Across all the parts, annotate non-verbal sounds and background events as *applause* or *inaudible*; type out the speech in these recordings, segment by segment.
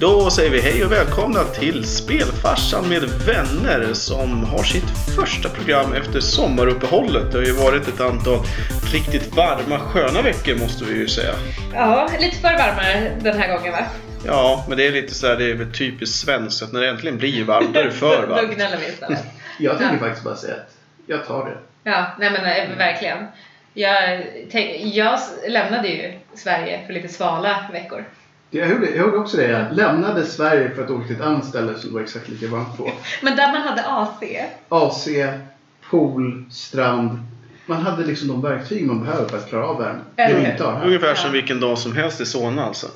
Då säger vi hej och välkomna till Spelfarsan med vänner som har sitt första program efter sommaruppehållet. Det har ju varit ett antal riktigt varma, sköna veckor måste vi ju säga. Ja, lite för varmare den här gången va? Ja, men det är lite så här, det är väl typiskt svenskt att när det äntligen blir varmt, *laughs* då är det för Då varmt. gnäller vi istället. Jag tänker Ja. faktiskt bara säga att jag tar det. Ja, nej men eh, verkligen. Jag, tänk, jag lämnade ju Sverige för lite svala veckor. Jag hörde, jag hörde också det. Jag lämnade Sverige för att åka till ett annat ställe som det var exakt lika varmt på. *laughs* Men där man hade AC. AC, pool, strand. Man hade liksom de verktyg man behöver för att klara av värmen. Eller hur? inte. Ungefär som vilken dag som helst i Solna alltså.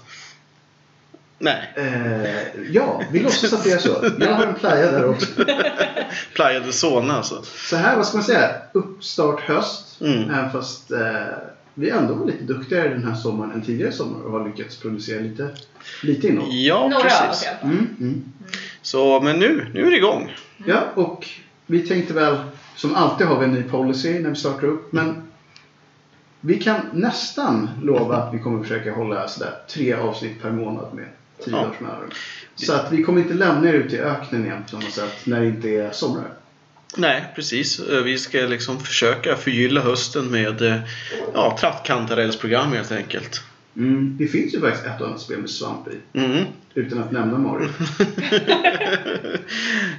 Nej, Eh, ja, vi låtsas att det är så. Jag har en playa där också. *laughs* Playa de Solna alltså. Så här, vad ska man säga? Uppstart höst. Mm. Även fast eh, vi ändå var lite duktigare den här sommaren än tidigare sommar och har lyckats producera lite, lite innehåll. Ja, Några precis. fall. Mm, mm. Så, men nu, nu är det igång. Ja, och vi tänkte väl, som alltid har vi en ny policy när vi startar upp, men vi kan nästan lova att vi kommer försöka hålla sådär tre avsnitt per månad med tio Ja. Så att vi kommer inte lämna er ute i öknen igen på samma sätt när det inte är somrar. Nej, precis. Eh, Vi ska liksom försöka förgylla hösten med eh, ja, trattkantarellsprogram helt enkelt. Mm, det finns ju faktiskt ett annat spel med svamp i, Mm. utan att nämna Mario. *laughs*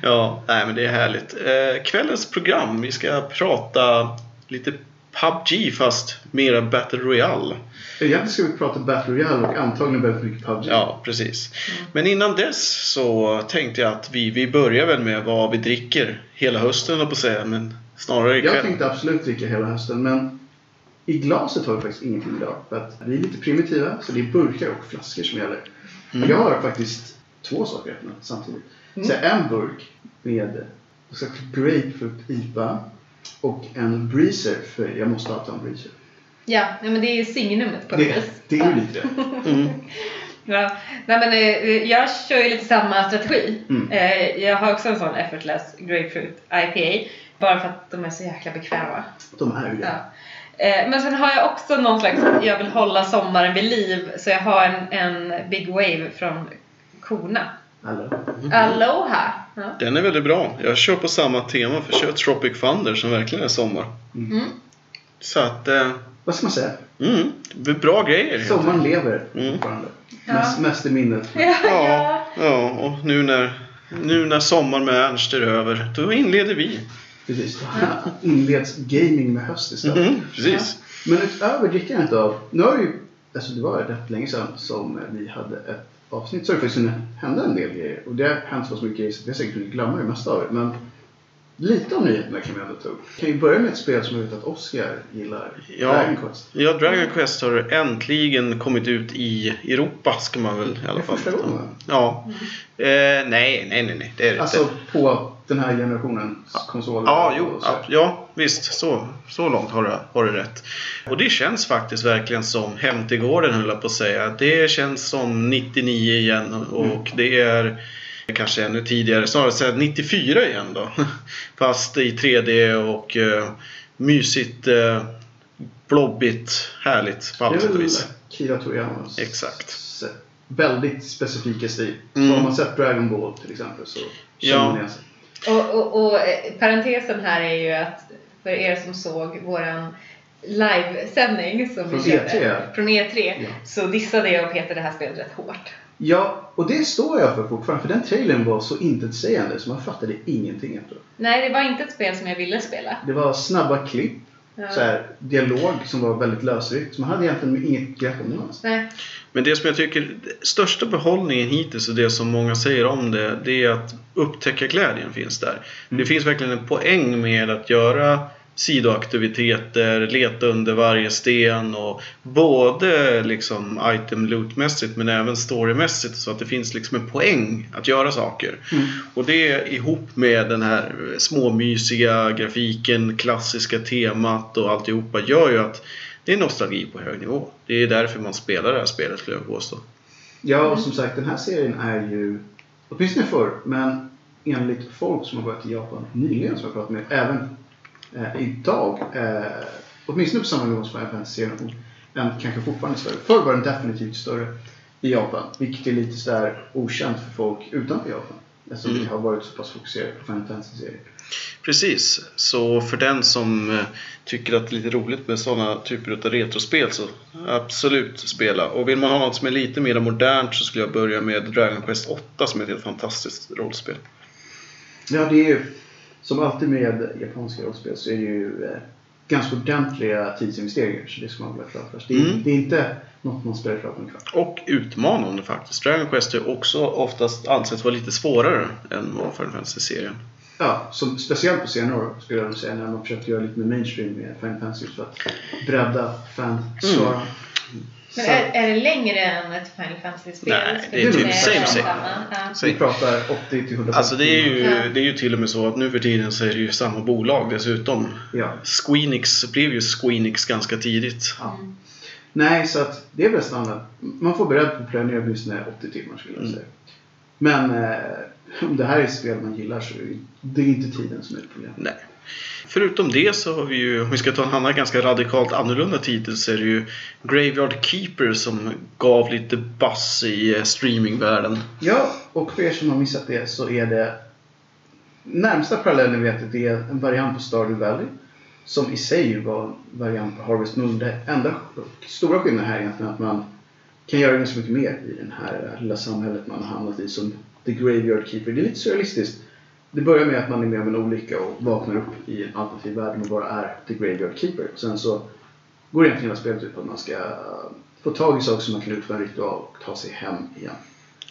ja, nej men det är härligt. Eh, kvällens program, vi ska prata lite PubG fast mera Battle Royale. Egentligen ska vi prata Battle Royale och antagligen väldigt mycket PubG. Ja, precis. Men innan dess så tänkte jag att vi, vi börjar väl med vad vi dricker hela hösten, på att säga, men snarare ikväll. Jag tänkte absolut dricka hela hösten, men i glaset har vi faktiskt ingenting idag. För att vi är lite primitiva, så det är burkar och flaskor som gäller. Mm. Jag har faktiskt två saker öppna samtidigt. Så en burk med jag säga, grapefruit IPA och en breezer, för jag måste alltid ha en breezer. Ja, nej, men det är ju signumet på något Det, vis. det är ju lite det. *laughs* Mm. Ja, nej men eh, jag kör ju lite samma strategi. Mm. Eh, Jag har också en sån effortless grapefruit IPA. Bara för att de är så jäkla bekväma. De är ju det. Ja. Eh, Men sen har jag också någon slags, jag vill hålla sommaren vid liv. Så jag har en, en Big Wave från Kona. Alla. Aloha! Ja. Den är väldigt bra. Jag kör på samma tema för jag kör Tropic Thunder som verkligen är sommar. Mm. Så att, eh, Vad ska man säga? mm, det är bra grejer. Sommaren lever Mm. fortfarande. Ja. Mest, mest i minnet. Ja, ja. Ja, ja, och nu när, nu när sommaren med Ernst är över, då inleder vi. Precis. *laughs* Inleds gaming med höst istället. Mhm, precis. Men utöver drickandet av, nu har ju, alltså det var rätt länge sedan som vi hade ett avsnitt så har det faktiskt hända en del grejer. Och det har hänt så mycket grejer så vi har säkert hunnit glömma det mesta av det. Men lite om nyheterna kan vi ändå ta upp. Kan ju börja med ett spel som jag vet att Oscar gillar. Ja. Dragon Quest. Ja, Dragon Quest har äntligen kommit ut i Europa, ska man väl i alla Det är fall. första gången? Ja. Eh, nej, nej, nej, nej. Det är det Alltså inte. på den här generationens konsoler. Ja, jo, ja, visst. Så, så långt har du, har du rätt. Och det känns faktiskt verkligen som Hem till gården, höll jag på att säga. Det känns som 99 igen och det är kanske ännu tidigare, snarare säga 94 igen då. *laughs* Fast i 3D och eh, mysigt, eh, blobbigt, härligt på alla sätt och vis. Kira Toriyamas Exakt. väldigt specifika stil. Mm. Så har man sett Dragon Ball till exempel så känner Ja. sig. Och, och, och eh, parentesen här är ju att för er som såg våran livesändning som Från vi körde, E3. från E3 Ja. så dissade jag och Peter det här spelet rätt hårt. Ja, och det står jag för fortfarande. För den trailern var så intetsägande så man fattade ingenting efteråt. Nej, det var inte ett spel som jag ville spela. Det var snabba klipp, Ja. så här, dialog som var väldigt lösryckt. Så man hade egentligen inget grepp om det alls. Nej. Men det som jag tycker, största behållningen hittills och det som många säger om det, det är att upptäckarglädjen finns där. Det finns verkligen en poäng med att göra sidoaktiviteter, leta under varje sten och både liksom item lootmässigt men även storymässigt så att det finns liksom en poäng att göra saker. Mm. Och det ihop med den här småmysiga grafiken, klassiska temat och alltihopa gör ju att det är nostalgi på hög nivå. Det är därför man spelar det här spelet skulle jag påstå. Ja, och som sagt den här serien är ju, åtminstone förr, men enligt folk som har varit i Japan nyligen som jag pratat med, även eh, idag, eh, åtminstone på samma nivå som Fantasy-serien, och den kanske fortfarande större. Förr var den definitivt större. i Japan. Vilket är lite sådär okänt för folk utanför Japan. Eftersom Mm. vi har varit så pass fokuserade på Final Fantasy-serier. Precis, så för den som eh, tycker att det är lite roligt med sådana typer av retrospel så absolut spela. Och vill man ha något som är lite mer modernt så skulle jag börja med Dragon Quest 8 som är ett helt fantastiskt rollspel. Ja, det är ju som alltid med japanska rollspel så är det ju eh, ganska ordentliga tidsinvesteringar. Så det ska man väl ha klart för sig. Det, är- Mm. det är inte något man spelar klart på en kvart. Och utmanande faktiskt. Dragon Quest är också oftast ansetts vara lite svårare än vad Final Fantasy-serien. Ja, som, speciellt på senare år skulle jag säga när man försökt göra lite mer mainstream med Final Fantasy för att bredda fanskaran. Men är, är det längre än ett Final Fantasy-spel? Nej, det är typ same, det same. vi pratar 80 till 150 Alltså det är, ju, Ja. det är ju till och med så att nu för tiden så är det ju samma bolag dessutom. Ja. Squeenix blev ju Squeenix ganska tidigt. Ja. Nej, så att det är väl standard. Man får beredd på att planera åtminstone 80 timmar skulle jag Mm. säga. Men eh, om det här är ett spel man gillar så är det inte tiden som är ett problem. Nej. Förutom det så har vi ju, om vi ska ta en annan ganska radikalt annorlunda titel så är det ju Graveyard Keeper som gav lite buzz i eh, streamingvärlden. Ja, och för er som har missat det så är det närmsta parallellen vet det är en variant på Stardew Valley. Som i sig ju var en variant på Harvest Moon. Det enda stora skillnaden här är egentligen att man kan göra ganska mycket mer i det här lilla samhället man har hamnat i som The Graveyard Keeper. Det är lite surrealistiskt. Det börjar med att man är med om en olycka och vaknar upp i en alternativ värld och bara är The Graveyard Keeper. Och sen så går egentligen hela spelet ut på att man ska få tag i saker som man kan utföra en ritual och ta sig hem igen.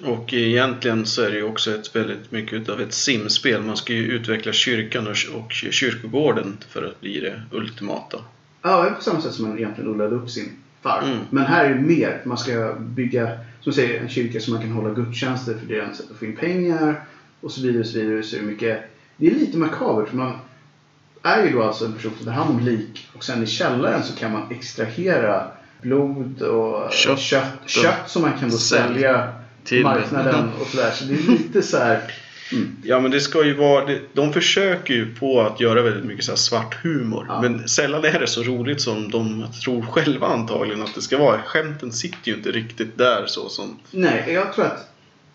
Och egentligen så är det ju också ett väldigt mycket av ett simspel. Man ska ju utveckla kyrkan och, kyrkogården för att bli det ultimata. Ja, det är på samma sätt som man egentligen odlade upp sin farm. Mm. Men här är det mer. Man ska bygga, som säger, en kyrka så man kan hålla gudstjänster för det är ett sätt att få in pengar. Och så vidare. Och så vidare. Så är det, mycket, det är lite makabert. för Man är ju då alltså en person som tar hand om lik. Och sen i källaren så kan man extrahera blod och Kött. kött, kött som man kan då Sälj. sälja Till- marknaden och sådär. Så det är lite så här. Mm. Ja men det ska ju vara, de försöker ju på att göra väldigt mycket så här svart humor. Ja. Men sällan är det så roligt som de tror själva antagligen att det ska vara. Skämten sitter ju inte riktigt där så som... Nej, jag tror att,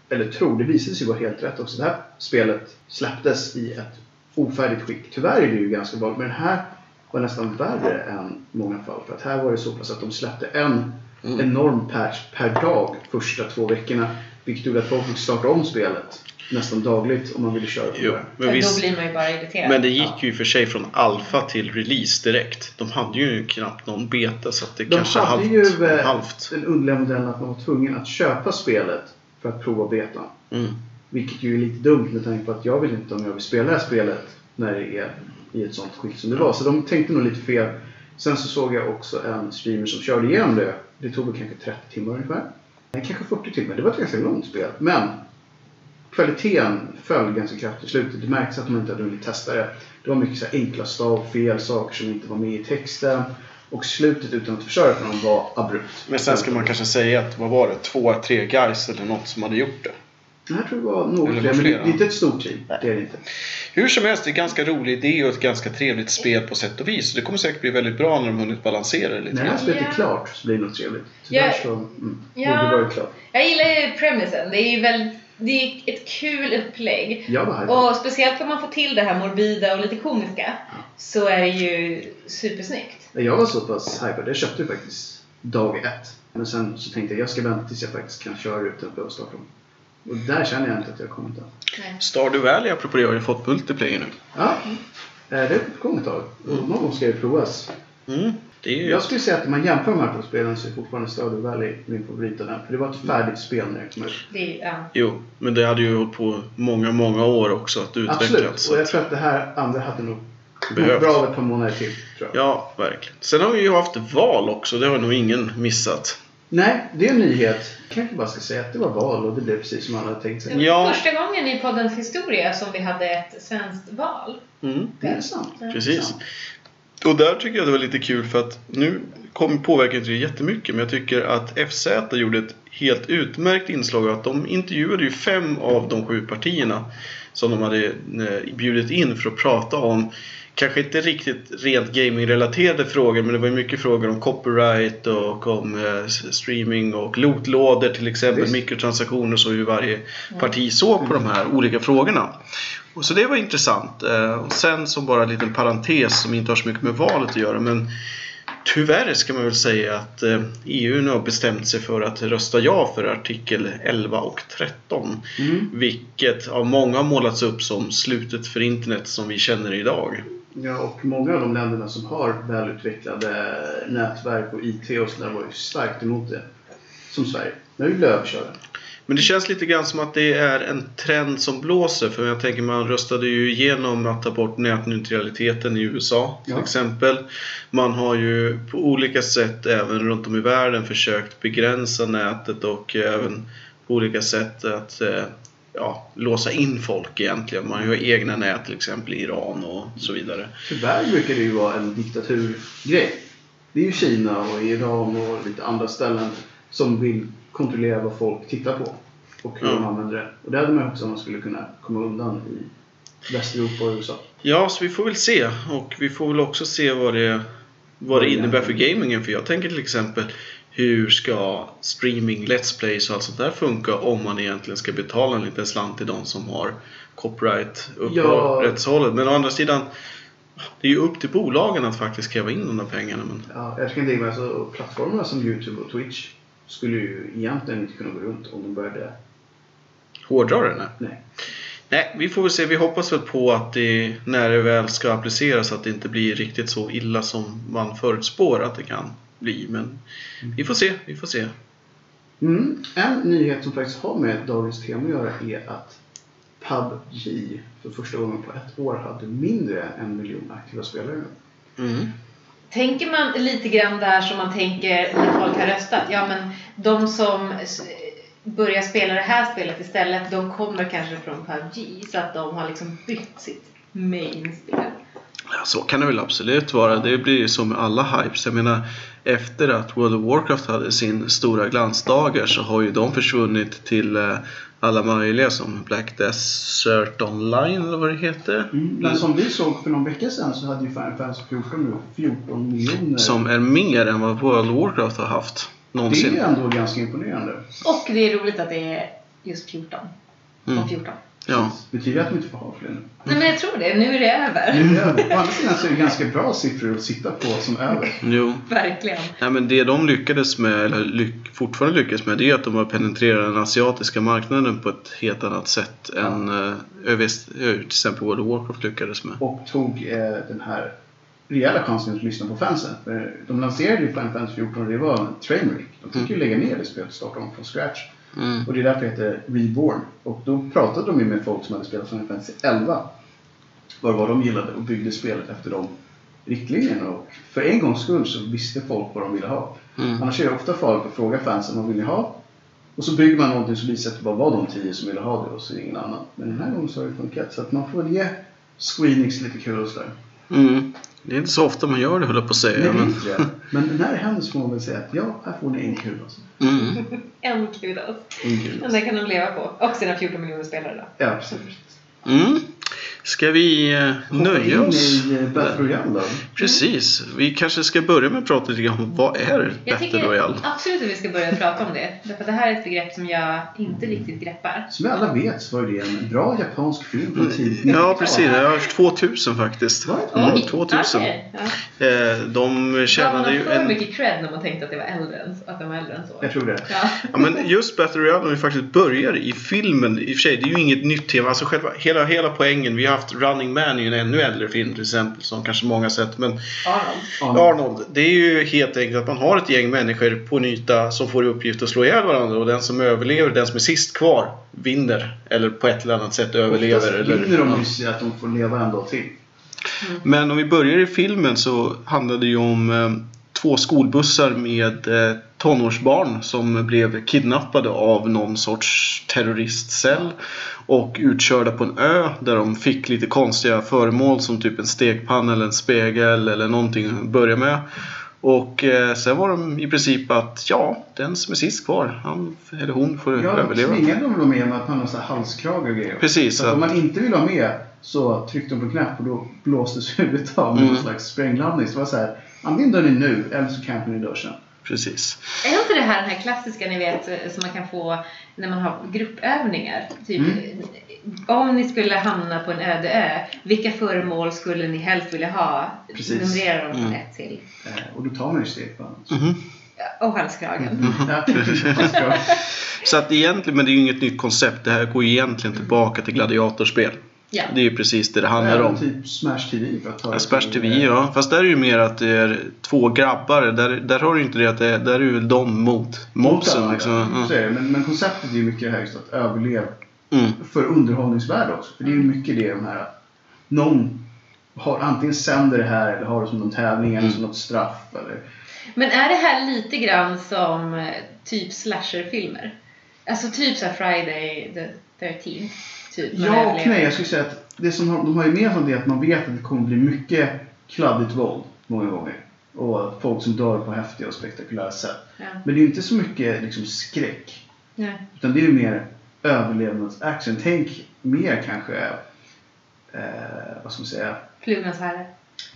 eller tror, det visade sig vara helt rätt också. Det här spelet släpptes i ett ofärdigt skick. Tyvärr är det ju ganska vanligt, men den här var nästan värre än många fall. För att här var det så pass att de släppte en Mm. enorm patch per dag första två veckorna. Vilket gjorde att folk fick starta om spelet nästan dagligt om man ville köra på Jo, det. men, Då visst, blir man ju bara irriterad. men det gick ju i och för sig från alfa till release direkt. De hade ju knappt någon beta så att det De kanske hade halvt, ju eh, halvt. den underliga modellen att man var tvungen att köpa spelet för att prova betan. Mm. Vilket ju är lite dumt med tanke på att jag vet inte om jag vill spela det här spelet när det är i ett sånt skick som det var. Så de tänkte nog lite fel. Sen så såg jag också en streamer som körde igenom det. Det tog väl kanske 30 timmar ungefär. Kanske 40 timmar. Det var ett ganska långt spel. Men kvaliteten föll ganska kraftigt i slutet. Det märks att de inte hade hunnit testa det. Det var mycket så enkla stavfel, saker som inte var med i texten. Och slutet utan att förstöra för dem var abrupt. Men sen ska man kanske säga att, vad var det, två, tre guys eller något som hade gjort det. Det här tror jag var något fler, men det det är inte ett stort team. Det är det inte. Hur som helst, det är en ganska rolig idé och ett ganska trevligt spel på sätt och vis. Det kommer säkert bli väldigt bra när de hunnit balansera det lite När det här spelet är Ja. klart så blir det något trevligt. Tyvärr Ja. så mm, Ja. borde det klart. Jag gillar ju premisen. Det är ju väldigt, det är ett kul upplägg. Jag här. Och speciellt om man får till det här morbida och lite komiska så är det ju supersnyggt. Jag var så pass hypad. Jag köpte faktiskt dag ett. Men sen så tänkte jag jag ska vänta tills jag faktiskt kan köra ut den och där känner jag inte att jag kommit än. Stardew Valley apropå det har ju fått multiplayer nu. Ja, eh, det gång ett tag. Och någon gång ska det provas. Mm. Det är ju... Jag skulle säga att om man jämför de här två spelen så är fortfarande Stardew Valley min favorit av den. För det var ett färdigt spel när det kom ut. Det ja. Jo, men det hade ju hållit på många, många år också att utvecklas. Absolut. Och jag tror att det här andra hade nog Behövs. bra ett par månader till. Tror jag. Ja, verkligen. Sen har vi ju haft val också, det har nog ingen missat. Nej, det är en nyhet. Jag kanske bara ska säga att det var val och det blev precis som alla hade tänkt sig. Ja. Första gången i poddens historia som vi hade ett svenskt val. Mm. Det är sant. Precis. Och där tycker jag det var lite kul för att nu kom, påverkar inte det jättemycket men jag tycker att FZ gjorde ett helt utmärkt inslag att de intervjuade ju fem av de sju partierna som de hade eh, bjudit in för att prata om kanske inte riktigt rent gaming-relaterade frågor men det var ju mycket frågor om copyright och om eh, streaming och lootlådor till exempel, Visst. mikrotransaktioner så hur varje parti såg på de här olika frågorna. Och så det var intressant. Eh, och sen som bara en liten parentes som inte har så mycket med valet att göra men Tyvärr ska man väl säga att eh, EU nu har bestämt sig för att rösta ja för artikel 11 och 13. Mm. Vilket av många har målats upp som slutet för internet som vi känner idag. Ja, och många av de länderna som har välutvecklade nätverk och IT och sådär var ju starkt emot det. Som Sverige. När vi blev överkörda. Men det känns lite grann som att det är en trend som blåser. För jag tänker man röstade ju igenom att ta bort nätneutraliteten i USA till Ja. exempel. Man har ju på olika sätt även runt om i världen försökt begränsa nätet och även på olika sätt att eh, ja, låsa in folk egentligen. Man har ju egna nät till exempel i Iran och så vidare. Tyvärr brukar det ju vara en diktaturgrej. Det är ju Kina och Iran och lite andra ställen som vill kontrollera vad folk tittar på. Och hur Ja. de använder det. Och det hade man också om man skulle kunna komma undan i Västeuropa och USA. Ja, så vi får väl se. Och vi får väl också se vad det, vad det innebär för gamingen. För jag tänker till exempel hur ska streaming, Let's Plays och allt sånt där funka om man egentligen ska betala en liten slant till de som har copyright upp Ja. på rättshållet. Men å andra sidan, det är ju upp till bolagen att faktiskt kräva in de där pengarna. Men Ja, jag kan tänka mig alltså, plattformarna som Youtube och Twitch skulle ju egentligen inte kunna gå runt om de började... hårdrar det? Nej. Nej. Nej, vi får väl se. Vi hoppas väl på att det, när det väl ska appliceras, att det inte blir riktigt så illa som man förutspår att det kan bli. Men vi får se, vi får se. Mm. En nyhet som faktiskt har med dagens tema att göra är att PubG för första gången på ett år hade mindre än en miljon aktiva spelare. Mm. Tänker man lite grann där som man tänker när folk har röstat? Ja, men de som börjar spela det här spelet istället, de kommer kanske från PubG. Så att de har liksom bytt sitt main-spel. Ja, så kan det väl absolut vara. Det blir ju så med alla hypes. Jag menar, efter att World of Warcraft hade sin stora glansdagar så har ju de försvunnit till eh, alla möjliga som Black Desert Online eller vad det heter. Men som vi såg för någon vecka sedan så hade ju Final Fantasy 14 nu 14 miljoner. Som är mer än vad World of Warcraft har haft det är någonsin. ju ändå ganska imponerande. Och det är roligt att det är just 14. Mm. Om 14. Ja. Betyder det att de inte får ha fler nu? Nej men jag tror det. Nu är det över. Nu är det över. Å andra sidan så är det ganska bra siffror att sitta på som över. Jo. Verkligen. Nej, men det de lyckades med, eller lyck, fortfarande lyckas med, det är att de har penetrerat den asiatiska marknaden på ett helt annat sätt Ja. än uh, till exempel World of Warcraft lyckades med. Och tog eh, den här rejäla chansen att lyssna på fansen. För de lanserade ju Final Fantasy 14 och det var en trainwreck. De fick ju lägga ner det spelet och starta om från scratch. Mm. Och det är därför det heter Reborn. Och då pratade de ju med folk som hade spelat Final Fantasy 11. Vad var de gillade och byggde spelet efter de riktlinjerna. Och för en gångs skull så visste folk vad de ville ha. Mm. Annars är det ofta farligt att fråga fansen vad vill ni ha? Och så bygger man någonting som visar att det bara var de tio som ville ha det och så är det ingen annan. Men den här gången så har det funkat. Så att man får väl ge Squeenix lite kul och sådär. Mm. Det är inte så ofta man gör det höll jag på att säga. Nej, men... *laughs* Men när det händer så får man väl säga att ja, här får ni en alltså. Mm. *laughs* En kudos. En alltså. det kan de leva på. Och sina 14 miljoner spelare då. Ja, precis. Mm. Ska vi eh, nöja oss? in i eh, Battle Royale. Precis. Vi kanske ska börja med att prata lite om vad är Jag Battle tycker Royale? absolut att vi ska börja prata om det. Därför att det här är ett begrepp som jag inte riktigt greppar. Som vi alla vet så var det en bra japansk film från tidigt Ja, 90-tal. precis. Det har 2000 faktiskt. Mm, Oj, 2000. okej. Ja. Eh, De tjänade ju en... mycket cred när man tänkte att det var äldre än, att de var äldre än så? Jag tror det. Ja. Ja, men just Battle Royale, om vi faktiskt börjar i filmen, i och för sig, det är ju inget nytt tema. Alltså själva, hela, hela poängen, vi har haft Running Man i en ännu äldre film till exempel, som kanske många sett. Men Arnold. Arnold, det är ju helt enkelt att man har ett gäng människor på en yta som får i uppgift att slå ihjäl varandra och den som överlever, den som är sist kvar, vinner. Eller på ett eller annat sätt överlever. Oftast Eller, vinner de ju att de får leva en dag till. Men om vi börjar i filmen så handlar det ju om eh, två skolbussar med eh, tonårsbarn som blev kidnappade av någon sorts terroristcell och utkörda på en ö där de fick lite konstiga föremål som typ en stekpanna eller en spegel eller någonting att börja med. Och eh, sen var de i princip att ja, den som är sist kvar, han eller hon får Ja, de överleva. tvingade dem då med att man har så halskrage och grejer. Precis, Så att så om att- man inte vill ha med så tryckte de på knapp och då blåstes *laughs* huvudet av med Mm. någon slags sprängladdning. Så det var så här, antingen dör ni nu eller så campar ni dör sen. Precis. Är inte det här den här klassiska ni vet eh, som man kan få när man har gruppövningar? Typ, Mm. om ni skulle hamna på en öde ö, vilka föremål skulle ni helst vilja ha? Precis. Numrera dem från Mm. ett till. Eh, och då tar man ju steg på. Mhm. Ja, Och halskragen. Bra. *laughs* Så att egentligen, men det är ju inget nytt koncept. Det här går ju egentligen tillbaka till gladiatorspel. Ja. Det är ju precis det det handlar Även om. typ Smash TV för att ta Ja, Smash TV, ja. Fast där är det ju mer att det är två grabbar. Där, där har du inte det att det är, där är väl de mot mobsen. Mot Liksom. Ja. Men, men konceptet är ju mycket just att överleva Mm. för underhållningsvärde också. För det är ju mycket det de här någon har antingen sänder det här eller har det som någon tävling eller Mm. som något straff. Eller, Men är det här lite grann som eh, typ slasherfilmer? Alltså typ så här Friday the 13th. Typ, ja och nej, jag skulle säga att det som de har gemensamt är att man vet att det kommer bli mycket kladdigt våld många gånger. Och folk som dör på häftiga och spektakulära sätt. Ja. Men det är ju inte så mycket liksom, skräck. Ja. Utan det är ju mer överlevnadsaction. Tänk mer kanske, eh, vad ska man säga, Flugans herre.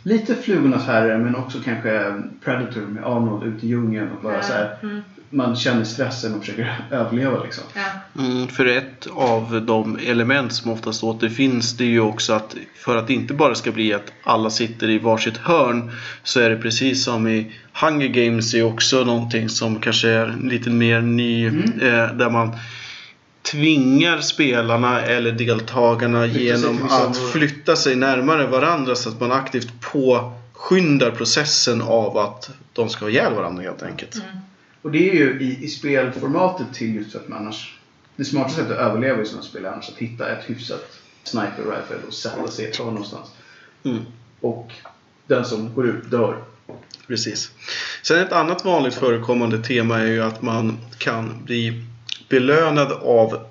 Lite Flugornas herre men också kanske Predator med Arnold ute i djungeln och bara Ja. så här, Mm. man känner stressen och försöker *laughs* överleva liksom. Ja. Mm, för ett av de element som oftast återfinns det är ju också att för att det inte bara ska bli att alla sitter i varsitt hörn så är det precis som i Hunger Games är också någonting som kanske är lite mer ny Mm. eh, där man tvingar spelarna eller deltagarna Flytta genom att flytta sig närmare varandra så att man aktivt påskyndar processen av att de ska ha ihjäl varandra helt enkelt. Mm. Och det är ju i, i spelformatet till just för att man annars det smartaste sättet att överleva i sådana spel är annars att hitta ett hyfsat sniper rifle och sätta sig ett hörn någonstans. Mm. Och den som går ut dör. Precis. Sen ett annat vanligt förekommande tema är ju att man kan bli belönad av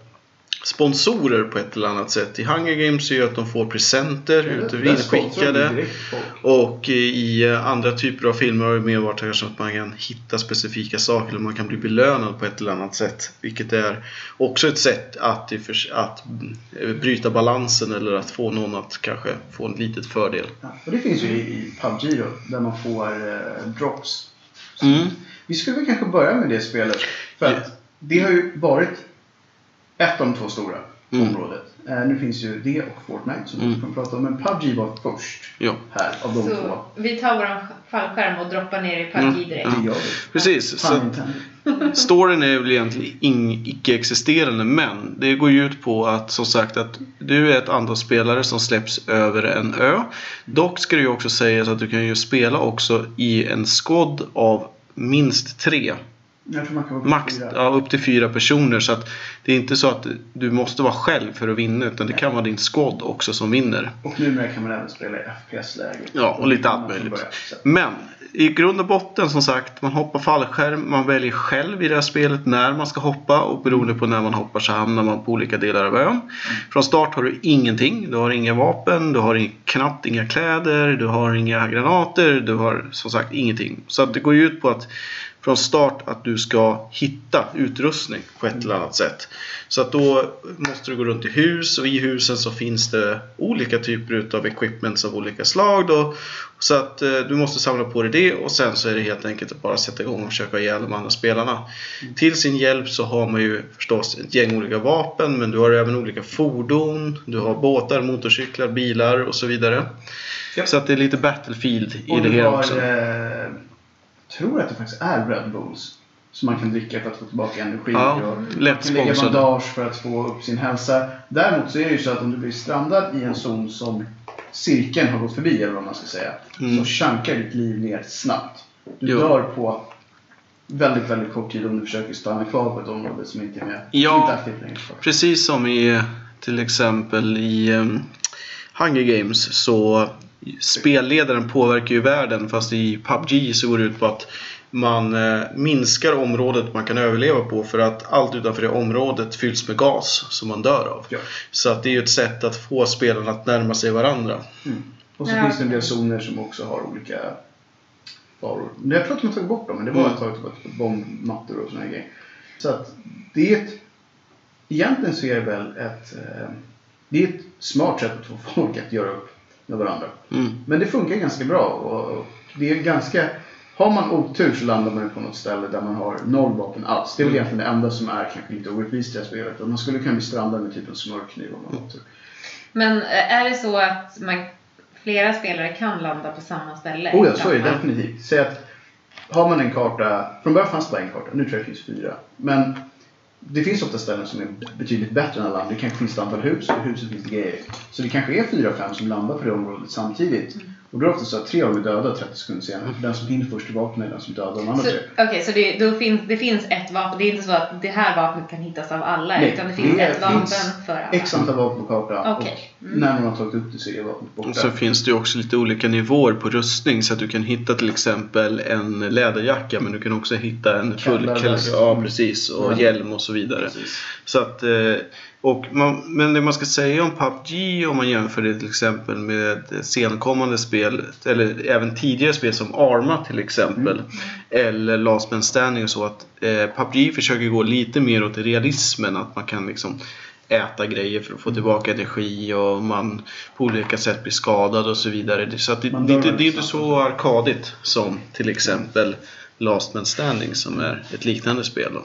sponsorer på ett eller annat sätt. I Hunger Games är ju att de får presenter ute sponsrar de inskickade. Och i andra typer av filmer har det mer varit kanske att man kan hitta specifika saker eller man kan bli belönad på ett eller annat sätt. Vilket är också ett sätt att, att bryta balansen eller att få någon att kanske få en litet fördel. Ja, och det finns ju i, PubG då, där man får eh, drops. Mm. Vi skulle väl kanske börja med det spelet. För Ja. att det har ju varit ett av de två stora Mm. området. Eh, nu finns ju det och Fortnite som Mm. vi kommer att prata om. Men PubG var först Ja. här av de två. Så vi tar våran fallskärm och droppar ner i PubG Mm. direkt. Gör vi. Precis. Så. *laughs* Storyn är väl egentligen icke-existerande men det går ju ut på att som sagt att du är ett antal spelare som släpps över en ö. Dock ska det ju också sägas att du kan ju spela också i en squad av minst tre. Max ja, upp till fyra personer så att det är inte så att du måste vara själv för att vinna utan det kan vara din squad också som vinner. Och numera kan man även spela i FPS-läge. Ja, och lite allt möjligt. Men i grund och botten som sagt, man hoppar fallskärm, man väljer själv i det här spelet när man ska hoppa och beroende på när man hoppar så hamnar man på olika delar av ön. Från start har du ingenting, du har inga vapen, du har knappt inga kläder, du har inga granater, du har som sagt ingenting. Så att det går ju ut på att från start att du ska hitta utrustning på ett eller annat sätt. Så att då måste du gå runt i hus och i husen så finns det olika typer utav equipments av olika slag. Då. Så att eh, du måste samla på dig det och sen så är det helt enkelt att bara sätta igång och försöka ihjäl de andra spelarna. Till sin hjälp så har man ju förstås ett gäng olika vapen men du har även olika fordon, du har båtar, motorcyklar, bilar och så vidare. Japp. Så att det är lite Battlefield i Och det hela har, också. eh, tror att det faktiskt är Red Bulls. Som man kan dricka för att få tillbaka energi. Ja, och lätt man kan lägga bandage för att få upp sin hälsa. Däremot så är det ju så att om du blir strandad i en zon som cirkeln har gått förbi, eller vad man ska säga. Mm. Så shankar ditt liv ner snabbt. Du Jo. dör på väldigt, väldigt kort tid om du försöker stanna kvar på ett område som inte är med. Ja. Inte. Precis som i till exempel i um, Hunger Games så spelledaren påverkar ju världen fast i PubG så går det ut på att man eh, minskar området man kan överleva på för att allt utanför det området fylls med gas som man dör av. Ja. Så att det är ju ett sätt att få spelarna att närma sig varandra. Och så Ja. finns det en del zoner som också har olika varor. Men Jag tror att de har tagit bort dem, men det var Mm. ett tag på bombmattor och såna här grejer. Så att det är ett, Egentligen så är det väl ett, eh, Det är ett smart sätt att få folk att göra upp med varandra. Mm. Men det funkar ganska bra. Och det är ganska... Har man otur så landar man på något ställe där man har noll vapen alls. Det är väl egentligen det enda som är kanske lite orättvist i det här spelet. Man skulle kunna bli strandad med typ en smörkniv om man har otur. Men eh, är det så att man, flera spelare kan landa på samma ställe? Oh ja, så är det definitivt. Säg att har man en karta, från början fanns det bara en karta, nu tror jag det finns fyra. Men det finns ofta ställen som är betydligt bättre än alla andra. Det kanske finns ett antal hus och i huset finns det grejer. Så det kanske är fyra, fem som landar på det området samtidigt. Mm. Och då är det ofta så att tre av dem är döda 30 sekunder senare. För den som hinner först till vapnet är den som dödar de andra Så, tre. Okej, så det, då finns, det finns ett vapen. Det är inte så att det här vapnet kan hittas av alla. Nej, utan det finns det ett vapen finns för alla. X antal vapen på kartan. Och Mm. när man har tagit upp det så är vapnet borta. Och så finns det ju också lite olika nivåer på rustning så att du kan hitta till exempel en läderjacka men du kan också hitta en full. Ja precis och Mm. hjälm och så vidare. Precis. Så att, eh, och man, men det man ska säga om PubG om man jämför det till exempel med senkommande spel eller även tidigare spel som Arma till exempel eller Last Man Standing och så att eh, PubG försöker gå lite mer åt realismen att man kan liksom äta grejer för att få tillbaka energi och man på olika sätt blir skadad och så vidare. Så det, det, det, det är inte så arkadigt som till exempel Last Man Standing som är ett liknande spel. Då.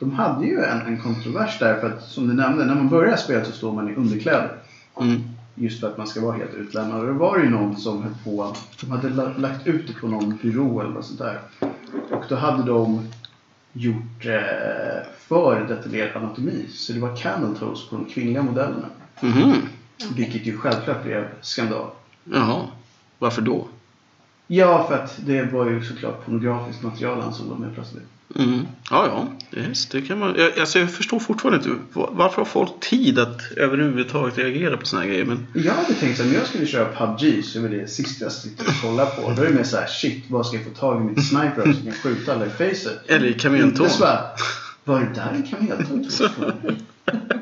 De hade ju en, en kontrovers där för att som du nämnde, när man börjar spelet så står man i underkläder. Mm. Just för att man ska vara helt utlämnad. Och då var det ju någon som höll på, de hade la- lagt ut det på någon byrå eller något sånt där. Och då hade de gjort eh, för detaljerad anatomi. Så det var camel toes på de kvinnliga modellerna. Mhm. Vilket ju självklart blev skandal. Jaha. Varför då? Ja, för att det var ju såklart pornografiskt material ansåg de helt plötsligt. Mm. Ja, ja. Yes, det kan man. Jag, alltså, jag förstår fortfarande inte. var- Varför har folk tid att överhuvudtaget reagera på såna här grejer? Men Jag hade tänkt att om jag skulle köra PubG så var det det sista jag sitter och kollar på. Då är det mer såhär, shit, vad ska jag få tag i mitt sniper så jag kan skjuta alla i facet? Eller i bara, var det där en kameltåg tog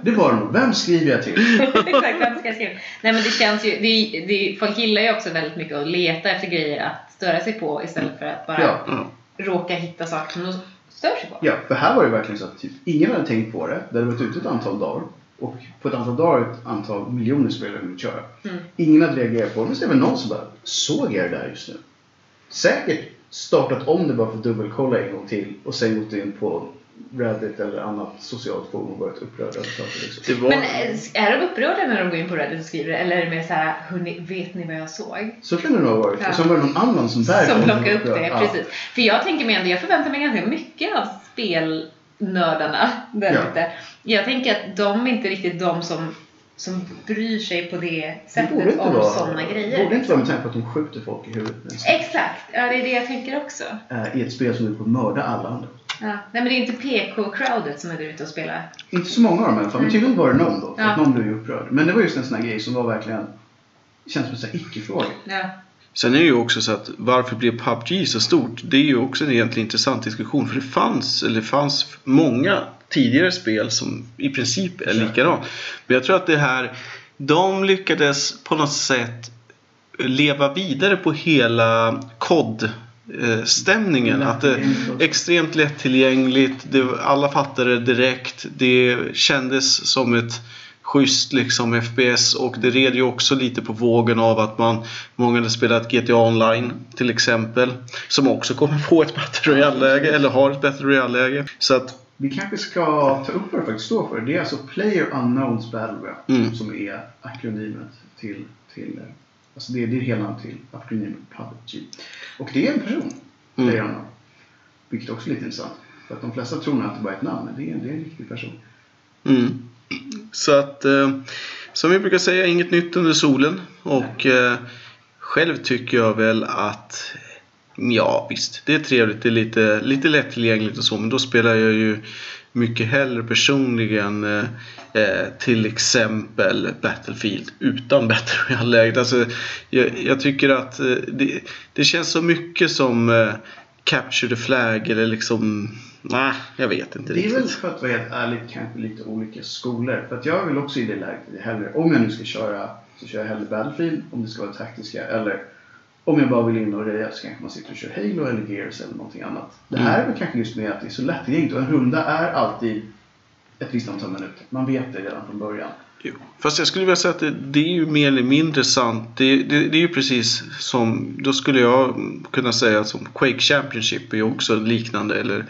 Det var det nog. Vem skriver jag till? *laughs* Exakt, vad ska jag skriva? Nej men det känns ju, det, det, folk gillar ju också väldigt mycket att leta efter grejer att störa sig på istället för att bara Ja. Råka hitta saker som stör sig på. Ja, för här var det verkligen så att typ, ingen hade tänkt på det. Det hade varit ute ett antal dagar. Och på ett antal dagar ett antal miljoner spelare hunnit köra. Mm. Ingen hade reagerat på det. Men så är det väl någon som bara, såg jag det där just nu? Säkert startat om det bara för att dubbelkolla en gång till. Och sen gått in på Reddit eller annat socialt forum och varit upprörd över saker. Liksom. Det var... Men eh, är de upprörda när de går in på Reddit och skriver det? Eller är det mer såhär, hörni, vet ni vad jag såg? Så kan det nog ha varit. Ja. Och sen var det någon annan som därifrån Som plockar var upp det. Ja. precis. För jag tänker mig ändå, jag förväntar mig ganska mycket av spelnördarna *laughs* där Ja. ute. Jag tänker att de är inte riktigt de som, som bryr sig på det Det sättet om sådana grejer. borde inte vara med tanke på att de skjuter folk i huvudet. Exakt, ja det är det jag tänker också. Eh, I ett spel som är på att mörda alla andra. Ja. Nej men det är inte PK-crowdet som är där ute och spelar. Inte så många av dem i alla fall, men tydligen var det någon då. För Ja. att någon blev ju upprörd. Men det var just en sån här grej som var verkligen känns som en icke-fråga. Ja. Sen är det ju också så att varför blev PubG så stort? Det är ju också en egentligen intressant diskussion. För det fanns, eller det fanns många tidigare spel som i princip är likadant. Men jag tror att det här, de lyckades på något sätt leva vidare på hela kod stämningen. Att det är extremt lättillgängligt, det, alla fattade det direkt. Det kändes som ett schysst liksom FPS och det red ju också lite på vågen av att man många hade spelat GTA online till exempel som också kommer få ett Battle Royale-läge eller har ett Battle Royale-läge. Så att Vi kanske ska ta upp vad det faktiskt står för. Det är alltså Player Unknowns Battle Royale Mm. som är akronymet till, till eh, alltså det, det är hela till akronymet PUBG. Och det är en person, Mm. Player Unknown. Vilket också är lite intressant. För att de flesta tror nog att det bara är ett namn, men det är, det är en riktig person. Mm. Så att, eh, som vi brukar säga, inget nytt under solen. Och eh, själv tycker jag väl att, ja visst, det är trevligt, det är lite, lite lättillgängligt och så, men då spelar jag ju mycket hellre personligen eh, till exempel Battlefield utan Battle Royale-läget. Alltså, jag, jag tycker att eh, det, det känns så mycket som eh, Capture the Flag eller liksom, nej, jag vet inte Det är riktigt. väl för att vara helt ärlig kanske lite olika skolor. För att jag vill också i det läget hellre, om jag nu ska köra så kör jag hellre Battlefield om det ska vara taktiska. Eller om jag bara vill in och reja så kanske man sitter och kör Halo eller Gears eller någonting annat. Det här är väl kanske just med att det är så lättillgängligt och en runda är alltid ett visst antal minuter. Man vet det redan från början. Jo. Fast jag skulle vilja säga att det, det är ju mer eller mindre sant. Det, det, det är ju precis som, då skulle jag kunna säga som Quake Championship är ju också liknande. Eller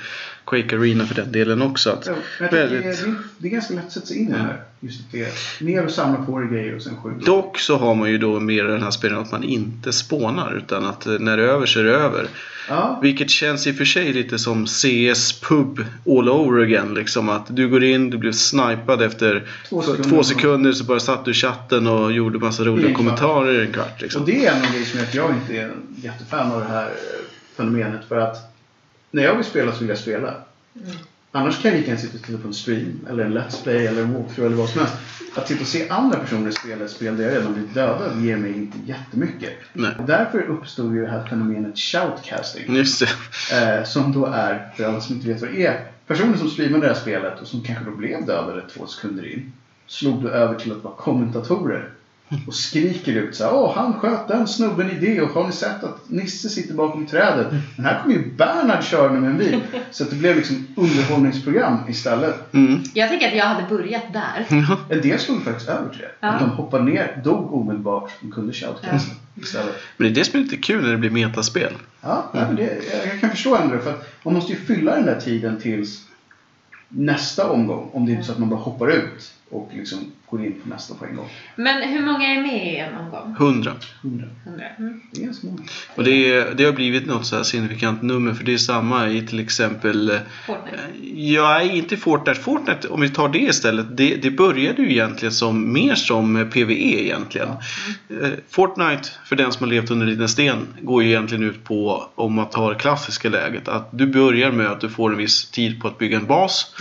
Quake Arena för den delen också. Att Ja, väldigt, det, är, det är ganska lätt att sätta sig in i det här. Just att det ner och samla på dig grejer och sen skjuta. Dock så har man ju då mer den här spelen att man inte spånar utan att eh, när det är över så är det över. Ja, Vilket känns i och för sig lite som CS pub all over again. Liksom att du går in, du blir snipad efter Två sekunder. två sekunder så bara satt du i chatten och gjorde massa roliga kommentarer i en kvart. och Liksom. det är en av grejerna som gör att jag inte är en jättefan av det här eh, fenomenet. För att när jag vill spela så vill jag spela. Mm. Annars kan jag lika gärna sitta och titta på en stream, eller en Let's Play, eller en walkthrough eller vad som helst. Att sitta och se andra personer spela ett spel där jag redan blivit dödad ger mig inte jättemycket. Nej. Därför uppstod ju det här fenomenet shoutcasting. Just det. Eh, som då är, för alla som inte vet vad det är, personer som streamade det här spelet och som kanske då blev dödade två sekunder in. Slog då över till att vara kommentatorer. Och skriker ut så här, Åh, han sköt den snubben i det och har ni sett att Nisse sitter bakom trädet? Men här kommer ju Bernhard körande med en bil. Så att det blev liksom underhållningsprogram istället. Mm. Jag tänker att jag hade börjat där. En del slog faktiskt över till det. Ja. Att de hoppade ner, dog omedelbart och kunde shoutcasta istället. Men det är det som är lite kul när det blir metaspel. Ja, men det, jag, jag kan förstå ändå. För att man måste ju fylla den där tiden tills nästa omgång. Om det inte är så att man bara hoppar ut och liksom går in på nästa på en gång. Men hur många är med i en omgång? 100. 100. 100? Mm. Det är ganska många. Och det, är, det har blivit något så här signifikant nummer för det är samma i till exempel eh, Fortnite? Ja, inte Fortnite. Fortnite, om vi tar det istället, det, det började ju egentligen som mer som PVE egentligen. Eh, Fortnite, för den som har levt under en liten sten, går ju egentligen ut på, om man tar det klassiska läget, att du börjar med att du får en viss tid på att bygga en bas.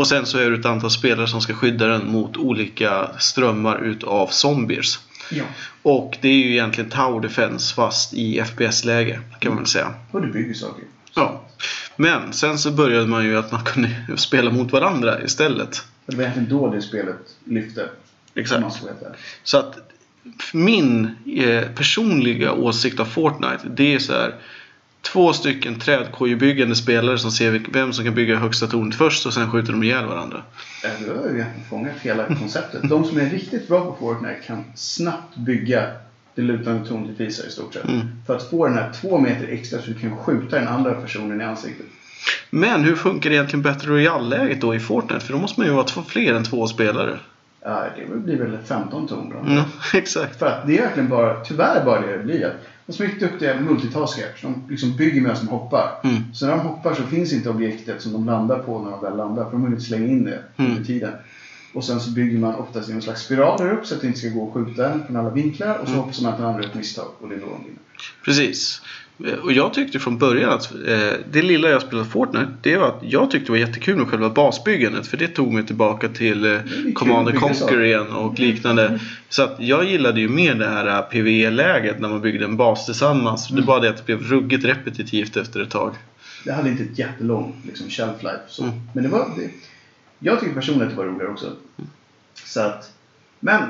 Och sen så är det ett antal spelare som ska skydda den mot olika strömmar utav zombies. Ja, Och det är ju egentligen Tower Defense fast i FPS-läge kan man väl säga. och du bygger saker. Ja. Men sen så började man ju att man kunde spela mot varandra istället. Det var egentligen då det spelet lyfte. Exakt. Så att min eh, personliga åsikt av Fortnite det är så här. Två stycken trädkojebyggande spelare som ser vem som kan bygga högsta tornet först och sen skjuter de ihjäl varandra. Eh, Du har ju fångat hela konceptet. De som är riktigt bra på Fortnite kan snabbt bygga det lutande tornet i visar i stort sett. Mm. För att få den här två meter extra så du kan skjuta den andra personen i ansiktet. Men hur funkar egentligen Battle Royale-läget då i Fortnite? För då måste man ju vara två, fler än två spelare. Ja, det blir väl 15 ton då. Mm, *laughs* exakt. För att det är verkligen bara, tyvärr bara det det blir. De som är riktigt duktiga multitaskers, de liksom bygger medan de hoppar. Mm. Så när de hoppar så finns inte objektet som de landar på när de väl landar. För de har inte slänga in det under Mm. tiden. Och sen så bygger man oftast i en slags spiral där upp så att det inte ska gå att skjuta den från alla vinklar. Och så Mm. hoppas man att den andra gör ett misstag och det är då de vinner. Precis. Eh, Och jag tyckte från början att eh, det lilla jag spelade Fortnite, det var att jag tyckte det var jättekul med själva basbyggandet. För det tog mig tillbaka till eh, Command Conquer igen och liknande. Så att jag gillade ju mer det här eh, PvE-läget när man byggde en bas tillsammans. Det Mm. var det att det blev ruggigt repetitivt efter ett tag. Det hade inte ett jättelångt liksom, shelf life. Så. Mm. Men det var... Det, jag tycker personligen att det var roligare också. Så att... Men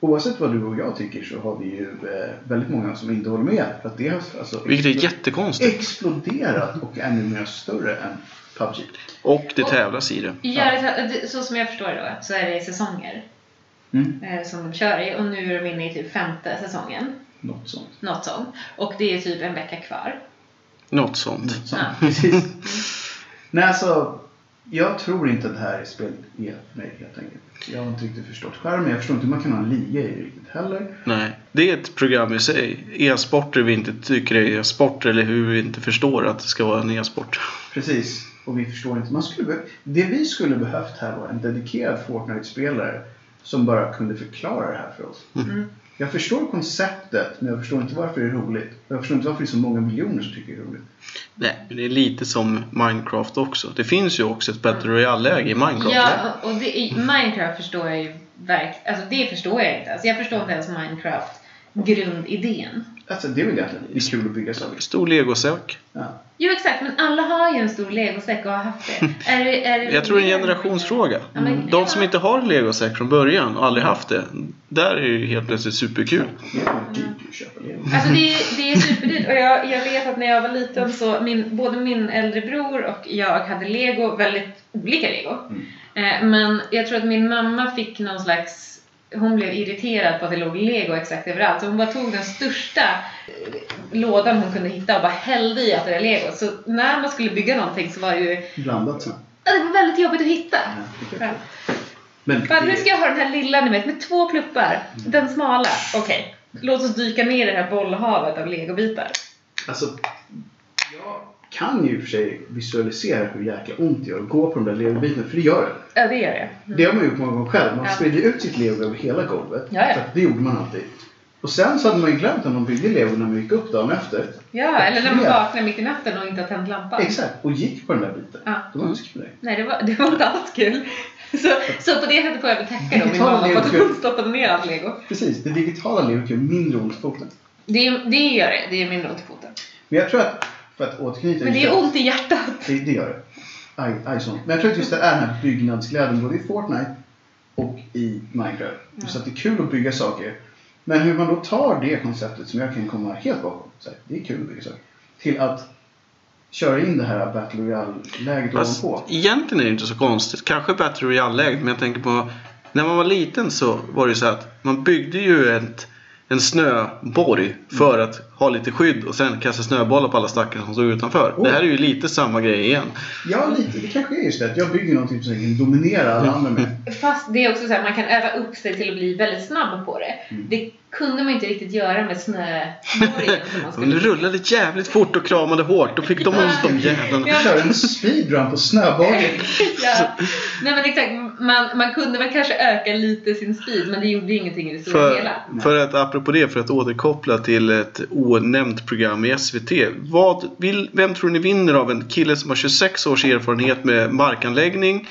oavsett vad du och jag tycker så har vi ju eh, väldigt många som inte håller med. För att det har alltså, Vilket är jättekonstigt. exploderat och är numera större än PubG. Och det tävlas i det. Gör det så, så som jag förstår det då, så är det säsonger Mm. eh, som de kör i och nu är de inne i typ femte säsongen. Något sånt. Något sånt. Och det är typ en vecka kvar. Något sånt. Något sånt. Ja. Precis. Nej, alltså. Jag tror inte att det här är spel är för mig helt enkelt. Jag har inte riktigt förstått skärmen. Jag förstår inte hur man kan ha en liga i det riktigt heller. Nej, det är ett program i sig. E-sporter vi inte tycker är e-sport eller hur vi inte förstår att det ska vara en e-sport. Precis. Och vi förstår inte. Man skulle be- det vi skulle behövt här var en dedikerad Fortnite-spelare som bara kunde förklara det här för oss. Mm. Jag förstår konceptet, men jag förstår inte varför det är roligt. Jag förstår inte varför det är så många miljoner som tycker det är roligt. Nej, men det är lite som Minecraft också. Det finns ju också ett Battle Royale-läge i Minecraft. Ja, och det, i Minecraft förstår jag ju verkligen, alltså det förstår jag inte. Alltså jag förstår inte ens Minecraft grundidén. Alltså, det är väl egentligen det är kul att bygga saker. Stor legosäck. Ja. Jo exakt, men alla har ju en stor legosäck och har haft det. *laughs* Är det, är det Jag tror det är en generationsfråga. Ja, men- De som inte har en legosäck från början och aldrig haft det. Där är det ju helt plötsligt superkul. Alltså det är, det är superdyrt och jag, jag vet att när jag var liten så min, både min äldre bror och jag hade lego, väldigt olika lego. Eh, men jag tror att min mamma fick någon slags hon blev irriterad på att det låg lego exakt överallt så hon bara tog den största lådan hon kunde hitta och bara hällde i allt det där lego. Så när man skulle bygga någonting så var det ju Blandat så. ja, det var väldigt jobbigt att hitta. Ja. Men Fan, nu det- ska jag ha den här lilla ni vet med två pluppar. Den smala. Okej. Låt oss dyka ner i det här bollhavet av legobitar. Alltså, jag kan ju i och för sig visualisera hur jäkla ont det gör att gå på de där legobitarna, för det gör det. Ja, det gör det. Det har man gjort många gånger själv. Man Ja. sprider ut sitt lego över hela golvet. Ja, ja. Att det gjorde man alltid. Och sen så hade man ju glömt att man byggde lego när man gick upp dagen efter. Ja, eller när man Ja. vaknar mitt i natten och inte har tänt lampan. Exakt, och gick på den där biten. Ja. Det var inte så kul. Nej, det var, det var inte alls kul. Så, så på det sättet får jag väl tacka då min mamma för att hon stoppade ner allt lego. Precis, det digitala legot gör mindre ont i foten. Det, det gör det. Det är mindre ont i foten. Men jag tror att, för att återknyta Men det är ont i hjärtat. Det, det gör det. Aj, aj sånt. Men jag tror att just det är den här byggnadsglädjen både i Fortnite och i Minecraft. Just att det är kul att bygga saker. Men hur man då tar det konceptet som jag kan komma helt bakom. Så här, det är kul att bygga saker. Till att köra in det här Battle Royale-läget ovanpå. egentligen är det inte så konstigt. Kanske Battle Royale-läget, men jag tänker på när man var liten så var det så att man byggde ju ett, en snöborg för att ha lite skydd och sen kasta snöbollar på alla stackare som stod utanför. Oh. Det här är ju lite samma grej igen. Ja, lite. Det kanske är just det. att Jag bygger någonting som jag kan dominera alla andra med. Fast det är också så att man kan öva upp sig till att bli väldigt snabb på det. Mm. Det kunde man inte riktigt göra med snöborgen *laughs* De rullade jävligt fort och kramade hårt. Då fick de ont de jävlarna. Ja. Kör en speedrun på snöbollen. *laughs* ja. Nej men exakt, man, man kunde väl kanske öka lite sin speed men det gjorde ingenting i det stora För, hela. för att apropå det, för att återkoppla till ett onämnt program i SVT. Vad vill, vem tror ni vinner av en kille som har 26 års erfarenhet med markanläggning?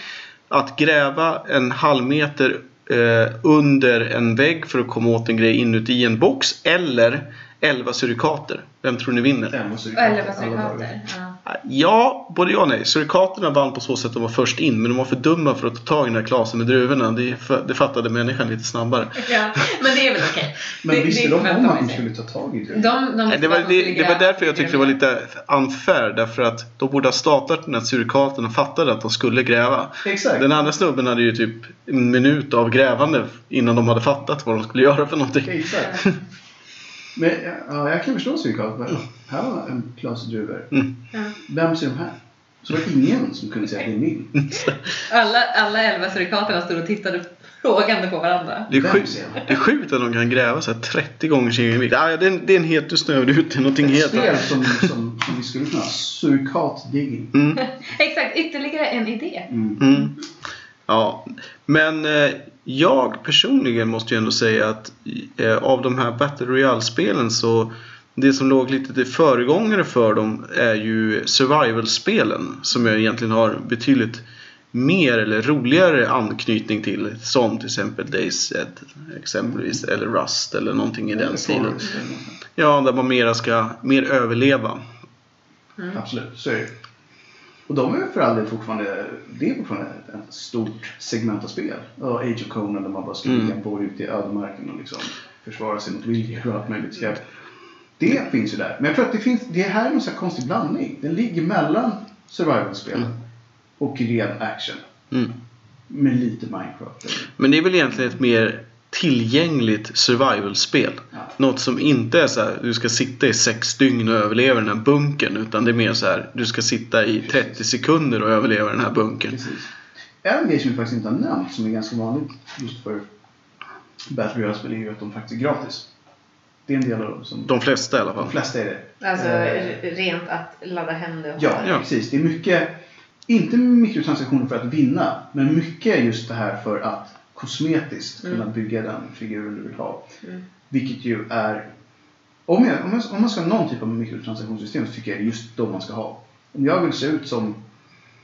Att gräva en halv meter eh, under en vägg för att komma åt en grej inuti en box. Eller 11 surikater. Vem tror ni vinner? Elva surikater, Eller vad alla dagar. surikater. Ja. Ja, både ja och nej. Surikaterna vann på så sätt att de var först in. Men de var för dumma för att ta tag i den här klasen med druvorna. Det, det fattade människan lite snabbare. *laughs* ja, men det är väl okej. Men Det- visste det de om att de skulle ta tag i det? De, de Nej, det, var, de det, det var därför jag tyckte det var lite unfair. Därför att de borde ha startat den här surikaten och fattade att de skulle gräva. Exakt. Den andra snubben hade ju typ en minut av grävande innan de hade fattat vad de skulle göra för någonting. Exakt. *laughs* Men ja, jag kan förstå surikater. men Här var en klase druvor. Mm. Ja. Vem ser de här? Så var det ingen som kunde säga att det är min. *laughs* Alla, alla elva surikaterna stod och tittade frågande på varandra. Det är, sjukt, det är sjukt att de kan gräva så här 30 gånger sin egen vikt. Ah, det, är en, det är en het du snöade ut till någonting helt annat. som, som, som vi skulle kunna ha. Surikatdigging. Mm. *laughs* Exakt, ytterligare en idé. Mm. Mm. Ja, men eh, jag personligen måste ju ändå säga att eh, av de här Battle Royale-spelen så det som låg lite till föregångare för dem är ju survival-spelen som jag egentligen har betydligt mer eller roligare anknytning till. Som till exempel Days Dead exempelvis eller Rust eller någonting i den stilen. Ja, där man mera ska mer överleva. Absolut, så är det. Och de är för all del fortfarande, det är fortfarande stort segment av spel. Och Age of Conan där man bara ska Mm. på ute i ödemarken och liksom försvara sig mot viljor och allt möjligt skräp. Det finns ju där. Men jag tror att det finns, det här är en sån här konstig blandning. Den ligger mellan survival-spelen Mm. och ren action. Mm. Med lite Minecraft. Men det är väl egentligen ett mer tillgängligt survival-spel. Ja. Något som inte är så här, du ska sitta i sex dygn och överleva den här bunkern. Utan det är mer så här, du ska sitta i 30 sekunder och överleva den här bunkern. Precis. En grej som vi faktiskt inte har nämnt som är ganska vanligt just för Battle Royale-spel är ju att de faktiskt är gratis. Det är en del av dem som... De flesta i alla De fall. flesta är det. Alltså Eh, rent att ladda hem det och Ja. Ja. precis. Det är mycket, inte mikrotransaktioner för att vinna, men mycket just det här för att kosmetiskt Mm. kunna bygga den figuren du vill ha. Mm. Vilket ju är... Om, jag, om, jag, om man ska ha någon typ av mikrotransaktionssystem så tycker jag det är just de man ska ha. Om jag vill se ut som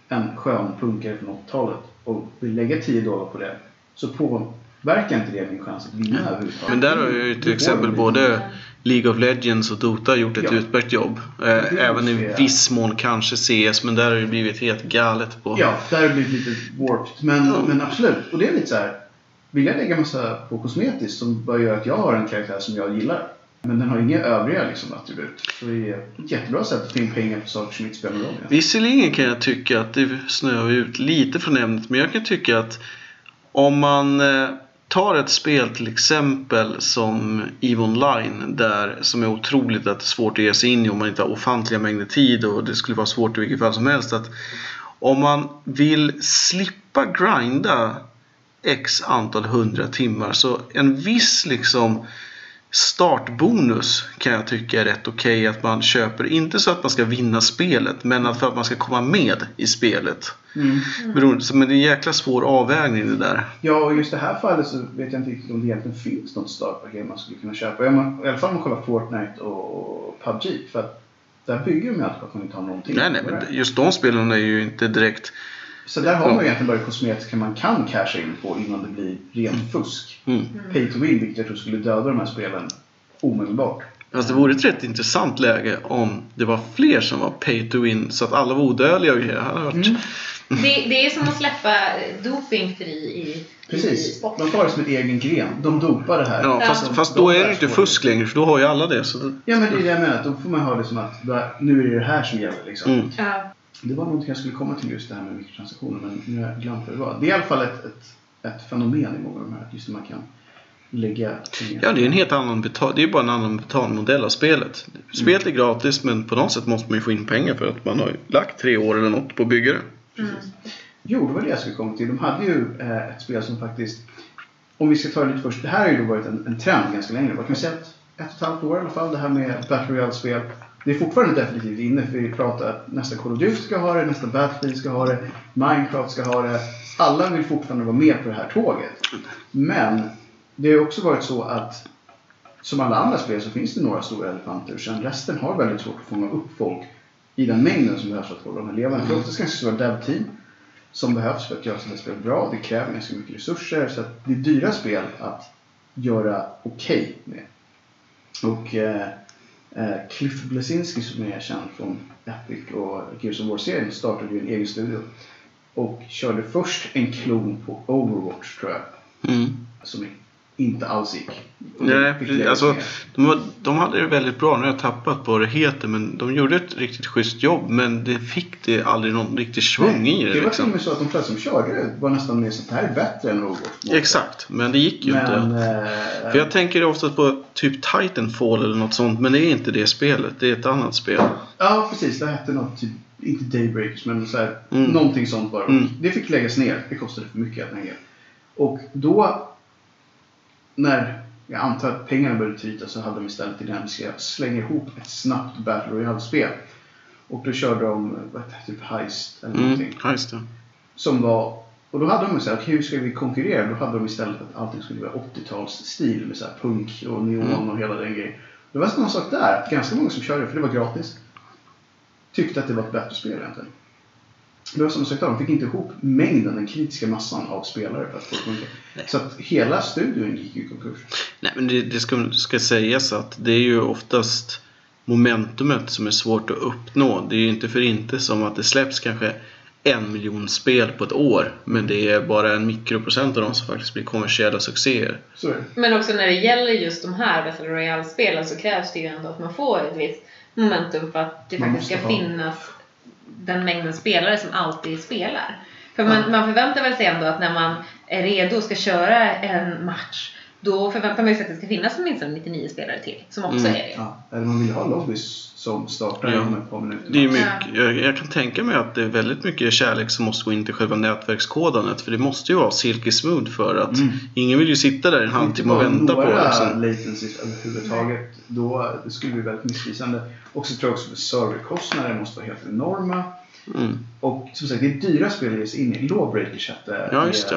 en skön punkare från 80-talet och vill lägga 10 dollar på det. Så på verkar inte det min chans att vinna överhuvudtaget. Men där har ju till exempel både League of Legends och Dota gjort ett Ja. utmärkt jobb. Eh, Även i viss mån kanske CS, men där har det blivit helt galet på... Ja, där har det blivit lite warped. Men, Ja. men absolut. Och det är lite så här. Vill jag lägga massa på kosmetiskt som bara gör att jag har en karaktär som jag gillar. Men den har inga övriga liksom, attribut. Så det är ett jättebra sätt att få in pengar på saker som inte spelar någon roll. Visserligen kan jag tycka att det snöar ut lite från ämnet, men jag kan tycka att om man eh, tar ett spel till exempel som EVE Online, där, som är otroligt att det är svårt att ge sig in i om man inte har ofantliga mängder tid och det skulle vara svårt i vilket fall som helst. Att om man vill slippa grinda x antal hundra timmar så en viss liksom startbonus kan jag tycka är rätt okej att man köper. Inte så att man ska vinna spelet men att för att man ska komma med i spelet. Mm. Beroende, men det är en jäkla svår avvägning det där. Ja, och just det här fallet så vet jag inte riktigt om det egentligen finns något startpaket man skulle kunna köpa. I alla fall om man kollar Fortnite och PubG. För att där bygger de ju alltid på att man inte har någonting. Nej, nej, men just de spelen är ju inte direkt... Så där har man ju egentligen bara det kosmetiska man kan casha in på innan det blir rent fusk. Mm. Pay to win, vilket jag tror skulle döda de här spelen omedelbart. Fast det vore ett rätt intressant läge om det var fler som var pay to win så att alla var odödliga och grejer. Varit... Mm. Det, det är som att släppa doping fri i, i Precis. De tar det som ett egen gren. De dopar det här. Ja, fast, De- fast de då är det inte fusk längre för då har ju alla det. Så det... Ja, men det är det jag menar. att Då får man ha det som att då är- nu är det det här som gäller. Liksom. Mm. Ja. Det var någonting jag skulle komma till just det här med mikrotransaktioner men nu har jag glömt vad det var. Det är i alla fall ett, ett, ett fenomen i många av de här. Just när man kan lägga pengar. Ja, det är en helt annan betal... Det är bara en annan betalmodell av spelet. Spelet är gratis men på något sätt måste man ju få in pengar för att man har lagt tre år eller något på att bygga det. Mm. Jo, det var det jag skulle komma till. De hade ju eh, ett spel som faktiskt, om vi ska ta det lite först. Det här har ju då varit en, en trend ganska länge. Vad kan vi säga? Ett, ett och ett halvt år i alla fall. Det här med Battle Royale-spel. Det är fortfarande definitivt inne för vi pratar att nästa Call of Duty ska ha det, nästa Battlefield ska ha det, Minecraft ska ha det. Alla vill fortfarande vara med på det här tåget. Men det har också varit så att som alla andra spel så finns det några stora elefanter. Sen resten har väldigt svårt att fånga upp folk i den mängden som behövs för att hålla dem här levande. För oftast ganska stora dev-team som behövs för att göra sådana spel bra. Det kräver ganska mycket resurser. Så att det är dyra spel att göra okej med. Och eh, Cliff Blesinski som är känd från Epic och Gears of War-serien startade ju en egen studio. Och körde först en klon på Overwatch tror jag. Mm. Som inte alls gick. Nej, precis. Alltså, de, var, de hade det väldigt bra. Nu har jag tappat på vad det heter. Men de gjorde ett riktigt schysst jobb. Men det fick det aldrig någon riktig svung i det. Det var till och Liksom. med så att de flesta som körde det var nästan mer så att det här är bättre än Overwatch. Exakt, men det gick ju Men, inte. eh, För jag tänker ofta på typ Titanfall eller något sånt. Men det är inte det spelet. Det är ett annat spel. Ja, precis. Det hette något typ, inte Daybreakers, men så här, Mm. någonting sånt bara. Mm. Det fick läggas ner. Det kostade för mycket helt enkelt. Och då, när jag antar att pengarna började tryta så hade de istället idén att vi ska slänga ihop ett snabbt Battle Royale-spel. Och då körde de, vad heter typ Heist eller Mm, någonting. just det. Som var, och då hade de så här, okej, hur ska vi konkurrera? Då hade de istället att allting skulle vara 80-talsstil med så här punk och neon Mm. och hela den grejen. Det var samma sak där. Ganska många som körde, för det var gratis, tyckte att det var ett bättre spel egentligen. Det var sak där. De fick inte ihop mängden, den kritiska massan av spelare för att få funka. Så att hela studion gick i konkurs. Nej, men det, det ska, ska sägas att det är ju oftast momentumet som är svårt att uppnå. Det är ju inte för inte som att det släpps kanske en miljon spel på ett år. Men det är bara en mikroprocent av dem som faktiskt blir kommersiella succéer. Men också när det gäller just de här Battle Royale-spelen så krävs det ju ändå att man får ett visst momentum för att det Man faktiskt ska ha. finnas den mängden spelare som alltid spelar. För man, man förväntar väl sig ändå att när man är redo och ska köra en match då förväntar man sig att det ska finnas åtminstone 99 spelare till som också Mm. är det. Ja. Eller man vill ha lobbys som startar Ja. ett par minuter. Det är mycket, jag, jag kan tänka mig att det är väldigt mycket kärlek som måste gå in till själva nätverkskodandet. För det måste ju vara silky smooth för att Mm. ingen vill ju sitta där i en halvtimme och vänta på det. Liksom. latencies överhuvudtaget. Då, det skulle bli väldigt missvisande. Och så tror jag också att serverkostnader måste vara helt enorma. Mm. Och som sagt, det är dyra spel att ge sig in i. Lawbreakers hette Ja, just det.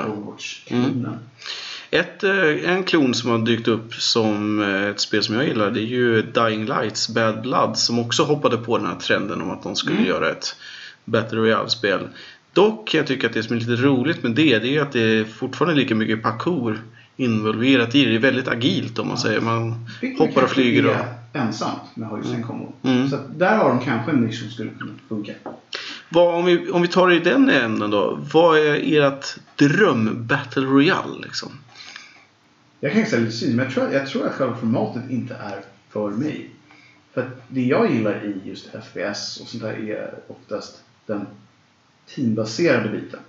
Ett, eh, en klon som har dykt upp som eh, ett spel som jag gillar det är ju Dying Lights Bad Blood som också hoppade på den här trenden om att de skulle Mm. göra ett Battle Royale-spel. Dock kan jag tycka att det som är lite roligt med det, det är att det är fortfarande lika mycket parkour involverat i det. Det är väldigt agilt om man säger. Man Fick hoppar och flyger. Och, ensamt med ju sin kombo. Mm. Så där har de kanske en nisch som skulle kunna funka. Vad, om, vi, om vi tar det i den änden då. Vad är ert dröm Battle Royale liksom? Jag kan säga lite synd, men jag tror, jag tror att själva formatet inte är för mig. För det jag gillar i just FPS och sånt där är oftast den teambaserade biten.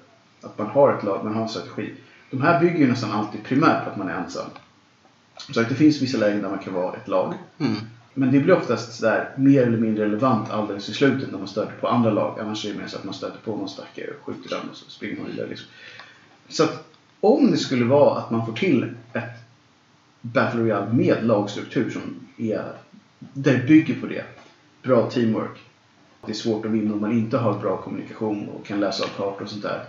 Att man har ett lag, man har en strategi. De här bygger ju nästan alltid primärt på att man är ensam. Så att det finns vissa lägen där man kan vara ett lag. Mm. Men det blir oftast sådär mer eller mindre relevant alldeles i slutet när man stöter på andra lag. Annars är det mer så att man stöter på någon stackare och skjuter den och så springer man vidare. Liksom. Så att om det skulle vara att man får till ett Battle Royale med lagstruktur som är, där det bygger på det. Bra teamwork. Det är svårt att vinna om man inte har bra kommunikation och kan läsa av kartor och sånt där.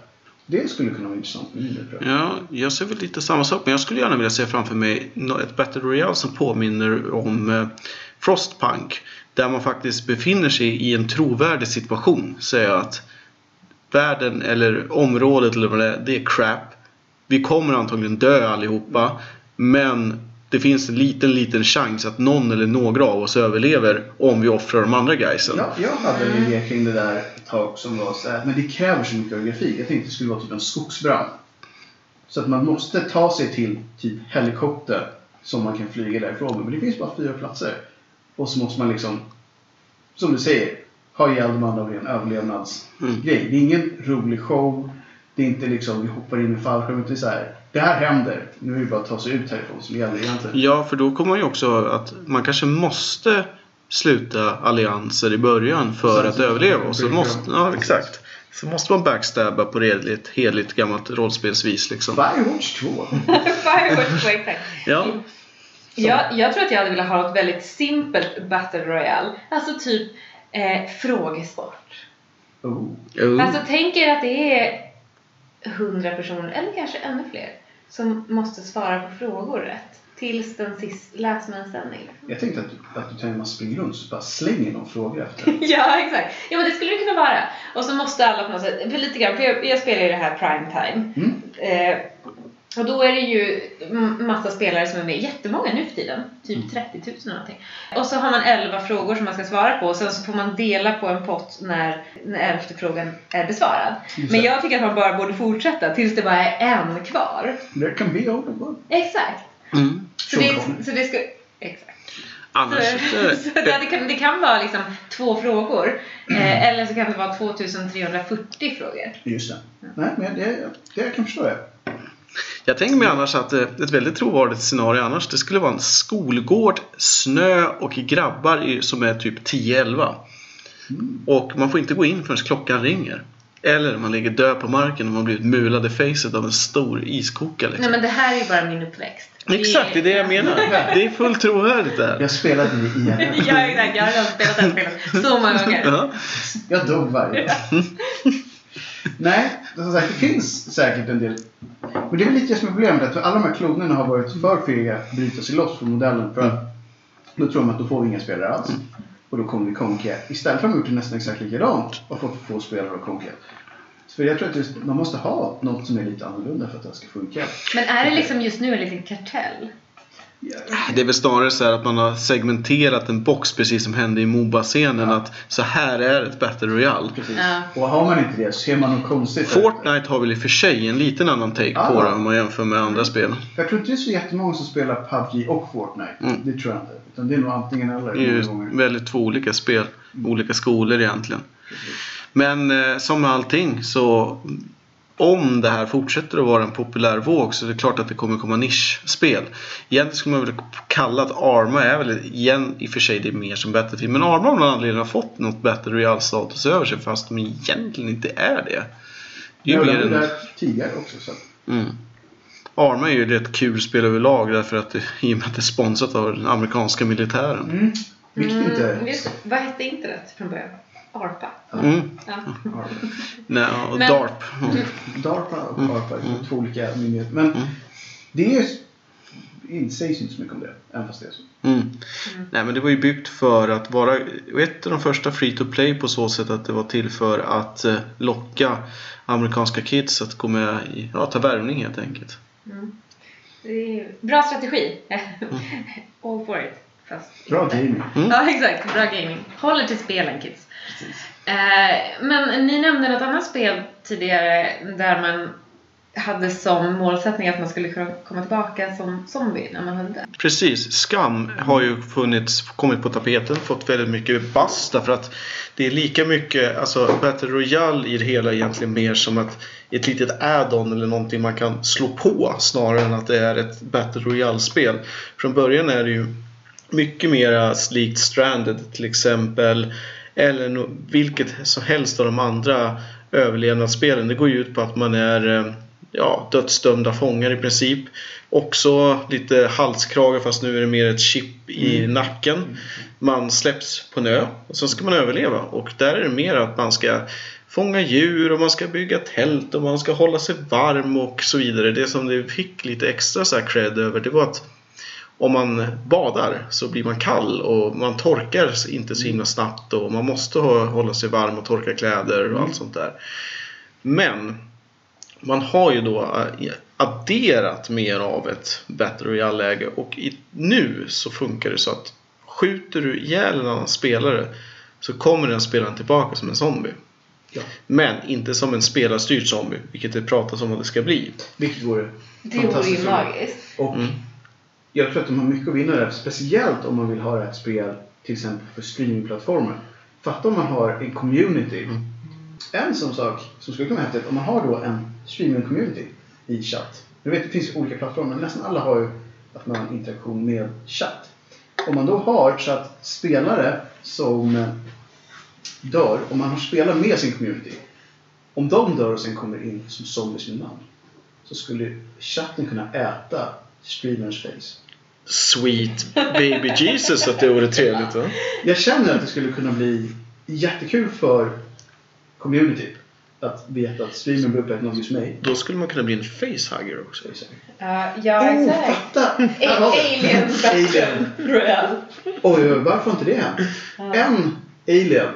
Det skulle kunna vara intressant tror jag. Ja, jag ser väl lite samma sak. Men jag skulle gärna vilja se framför mig ett Battle Royale som påminner om eh, Frostpunk. Där man faktiskt befinner sig i en trovärdig situation. Säger att världen eller området eller vad det är, det är crap. Vi kommer antagligen dö allihopa. Men det finns en liten, liten chans att någon eller några av oss överlever om vi offrar de andra guysen. Ja, jag hade en idé kring det där ett tag som var så här, men det kräver så mycket grafik. Jag tänkte det skulle vara typ en skogsbrand. Så att man måste ta sig till typ helikopter som man kan flyga därifrån. Men det finns bara fyra platser. Och så måste man liksom, som du säger, ha ihjäl de andra av en överlevnadsgrej. Mm. Det är ingen rolig show. Det är inte liksom vi hoppar in i fallskärm. utan Det är så här, det här händer. Nu är det bara att ta sig ut härifrån som gäller egentligen. Ja, för då kommer man ju också att man kanske måste sluta allianser i början för Sen att så- överleva. Och så måste, ja, exakt. Så måste man backstabba på redligt, heligt gammalt rollspelsvis liksom. Firewatch 2. *laughs* Firewatch 2, exakt. Ja, Jag, jag tror att jag hade velat ha ett väldigt simpelt Battle Royale. Alltså typ eh, frågesport. Oh. oh. Alltså tänk er att det är 100 personer, eller kanske ännu fler, som måste svara på frågor rätt. Tills den sista läsmansändning. Jag tänkte att, att du tänker man springer runt och bara slänger någon fråga efter. *laughs* ja, exakt. Ja, men det skulle det kunna vara. Och så måste alla på något sätt, för lite grann, för jag, jag spelar ju det här prime time. Mm. Eh, och då är det ju massa spelare som är med, jättemånga nu för tiden. Typ 30 000 eller någonting. Och så har man 11 frågor som man ska svara på och sen så får man dela på en pott när, när elfte frågan är besvarad. Men det. jag tycker att man bara borde fortsätta tills det bara är en kvar. There can be only one. Exakt. Mm. Så det, så det ska... Exakt. Annars... Så, *laughs* så det, det, kan, det kan vara liksom två frågor. Eh, eller så kan det vara 2340 frågor. Just det. Nej, men det, det jag kan förstå det. Jag tänker mig annars att eh, ett väldigt trovärdigt scenario annars det skulle vara en skolgård, snö och grabbar i- som är typ 10-11. Och man får inte gå in förrän klockan ringer. Eller man ligger död på marken och man blivit mulad i facet av en stor iskokare. Nej Liksom. men det här är ju bara min uppväxt. Exakt, det är det jag menar. Det är fullt trovärdigt där. Jag spelade i IRL. *laughs* ja exakt, jag har spelat det här spelet så många gånger. Ja. Jag dog varje dag. *laughs* *laughs* Nej, som sagt, det finns säkert en del. Men det är väl lite som är problemet. Att alla de här klonerna har varit för fega att bryta sig loss från modellen. För att då tror de att då får vi inga spelare alls. Och då kommer vi konka. Istället för att de gjort det nästan exakt likadant och fått få spelare och konka. För jag tror att just, man måste ha något som är lite annorlunda för att det ska funka. Men är det liksom just nu en liten kartell? Det är väl snarare så här att man har segmenterat en box precis som hände i Moba-scenen. Ja. Att så här är ett Battle Royale. Precis. Ja. Och har man inte det så ser man något konstigt. Fortnite har väl i och för sig en liten annan take Ja. på det om man jämför med andra spel. Jag tror inte det är så jättemånga som spelar PubG och Fortnite. Mm. Det tror jag inte. Utan det är nog antingen eller. Det är ju väldigt två olika spel. Olika skolor egentligen. Men eh, som med allting så om det här fortsätter att vara en populär våg så är det klart att det kommer komma nischspel. Egentligen skulle man väl kalla att Arma är väl igen i och för sig det är mer som Battlefield. Men Arma av någon anledning har fått något Battle Royale-status över sig fast de egentligen inte är det. Det är ju mer en... där tidigare också. Så. Mm. Arma är ju ett rätt kul spel överlag därför att det, i och med att det är sponsrat av den amerikanska militären. Mm. Vilket inte... Mm, just, vad hette internet från början? ARPA? Mm. Ja. Nej, och Men- DARP. Mm. DARPA och Mm. ARPA är Mm. två olika myndigheter. Men Mm. det är det sägs inte så mycket om det. Även fast det är så. Mm. Nej men det var ju byggt för att vara ett av de första free to play på så sätt att det var till för att eh, locka amerikanska kids att gå med i, ja ta värvning helt enkelt. Mm. Det är bra strategi. *laughs* All for it. Fast Bra gaming. Mm. Ja, exakt. Bra gaming. Håller till spelen, kids. Eh, men ni nämnde något annat spel tidigare där man hade som målsättning att man skulle kunna komma tillbaka som zombie när man hade dött. Precis. Skam har ju funnits, kommit på tapeten, fått väldigt mycket bass därför att det är lika mycket, alltså Battle Royale i det hela egentligen mer som att ett litet add-on eller någonting man kan slå på snarare än att det är ett Battle Royale-spel. Från början är det ju mycket mera likt Stranded till exempel eller no- vilket som helst av de andra överlevnadsspelen. Det går ju ut på att man är eh, ja, dödsdömda fångar i princip. Också lite halskrage fast nu är det mer ett chip i nacken. Man släpps på en ö och så ska man överleva. Och där är det mer att man ska fånga djur och man ska bygga tält och man ska hålla sig varm och så vidare. Det som det fick lite extra så här cred över det var att om man badar så blir man kall och man torkar inte så himla snabbt och man måste ha, hålla sig varm och torka kläder och allt sånt där. Men man har ju då eh, adderat mer av ett Battle Royale-läge och nu så funkar det så att skjuter du ihjäl en annan spelare så kommer den spelaren tillbaka som en zombie. Ja. Men inte som en spelarstyrd zombie, vilket det pratas om att det ska bli. Vilket vore Det vore ju fantastiskt magiskt. Och Mm. Jag tror att de har mycket att vinna där. Speciellt om man vill ha ett spel till exempel för streamingplattformar. Fatta om man har en community. Mm. En sån sak som skulle kunna vara häftigt om man har då en streaming-community i chatt. Jag vet det finns olika plattformar men nästan alla har ju att man har interaktion med chatt. Om man då har så att spelare som eh, dör, om man har spelat med sin community. Om de dör och sen kommer in som zombies med namn. Så skulle chatten kunna äta streamerns face. Sweet baby Jesus att det vore trevligt va? Jag känner att det skulle kunna bli jättekul för community. Att veta att streamern blir uppäten av just mig. Då skulle man kunna bli en facehugger också. Ja, ja Oh, exakt. fatta! Alien Royale. Oj, varför inte det hänt? En alien.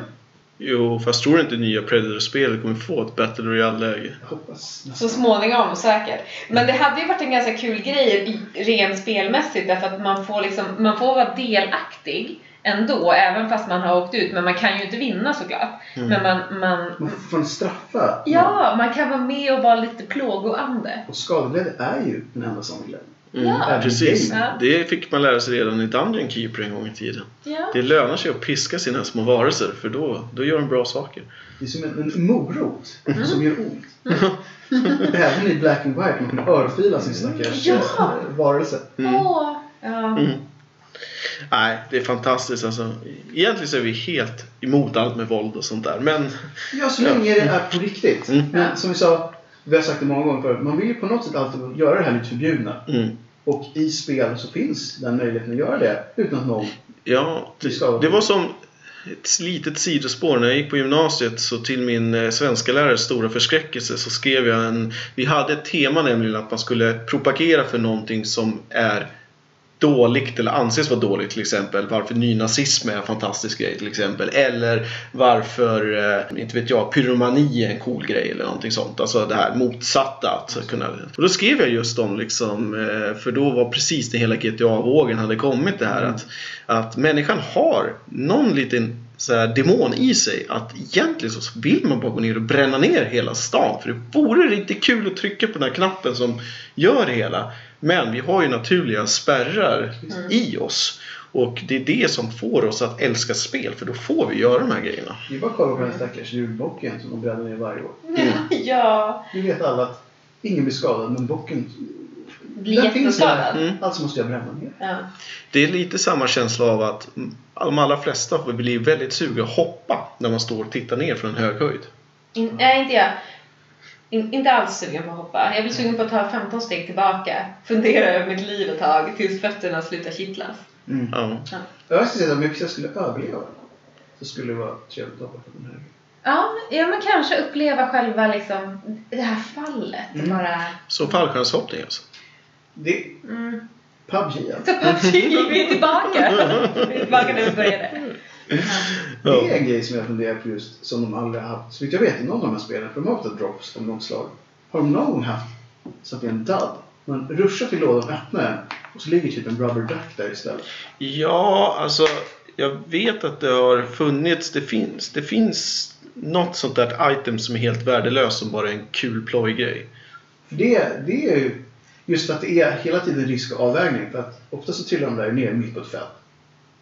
Jo, fast tror du inte nya Predator-spelet kommer få ett Battle Royale-läge? Hoppas Så småningom säkert. Men det hade ju varit en ganska kul grej rent spelmässigt därför att man får, liksom, man får vara delaktig ändå även fast man har åkt ut. Men man kan ju inte vinna såklart. Mm. Men man, man, Man får straffa. ja, man kan vara med och vara lite plågoande. Och skadeglädje är ju den enda som glädje. Mm, Ja. Precis. Ja. Det fick man lära sig redan i Dungeon Keeper en gång i tiden. Ja. Det lönar sig att piska sina små varelser för då, då gör de bra saker. Det är som en, en morot Mm. som gör ont. *laughs* Även i Black and White man kan örfila sin stackars Ja. eh, varelse. Mm. Åh, ja. Mm. Nej, det är fantastiskt alltså. Egentligen så är vi helt emot allt med våld och sånt där. Men Ja, så länge det är på riktigt. Mm. Men som vi sa, vi har sagt det många gånger förut, man vill ju på något sätt alltid göra det här lite förbjudna. mm, Och i spel så finns den möjligheten att göra det utan att någon... ja, Vi ska- det, det var som ett litet sidospår. När jag gick på gymnasiet så till min eh, svenska lärares stora förskräckelse så skrev jag en... Vi hade ett tema nämligen att man skulle propagera för någonting som är dåligt eller anses vara dåligt till exempel. Varför nynazism är en fantastisk grej till exempel. Eller varför, eh, inte vet jag, pyromani är en cool grej eller någonting sånt. Alltså det här motsatta. Att kunna... Och då skrev jag just om liksom, eh, för då var precis det hela GTA-vågen hade kommit det här att, att människan har någon liten så här, demon i sig att egentligen så vill man bara gå ner och bränna ner hela stan. För det vore riktigt kul att trycka på den här knappen som gör det hela. Men vi har ju naturliga spärrar i oss. Och det är det som får oss att älska spel, för då får vi göra de här grejerna. Det är bara att kolla på den stackars julbocken som de bränner ner varje år. *laughs* ja. Vi vet alla att ingen blir skadad, men bocken... Blir jätteskadad. Mm. Alltså måste jag bränna ner. Ja. Det är lite samma känsla av att de allra flesta blir väldigt sugna att hoppa när man står och tittar ner från en hög höjd. In, nej, inte jag. In, inte alls sugen på att hoppa. Jag blir sugen på att ta 15 steg tillbaka. Fundera över mitt liv ett tag tills fötterna slutar kittlas. Mm. Ja. Jag skulle säga att om jag skulle överleva så skulle det vara trevligt att hoppa från den här. Ja, ja, men kanske uppleva själva liksom, det här fallet. Mm. Bara, Så fallskärmshoppning alltså. Det mm. PubG alltså. Så PubG, vi är tillbaka. *laughs* Vi är tillbaka där vi började. *laughs* Det är en grej som jag funderar på just som de aldrig har haft, så vitt jag vet, i någon av de här spelen. För de har ofta drops av något slag. Har de någon gång haft så att det är en dud Man ruschar till lådan, öppnar den och så ligger typ en rubber duck där istället. Ja, alltså jag vet att det har funnits, det finns, det finns något sånt där item som är helt värdelöst som bara är en kul plojgrej. Det, det är ju just för att det är hela tiden risk och avvägning. För att ofta så trillar de där ner mitt på ett fält.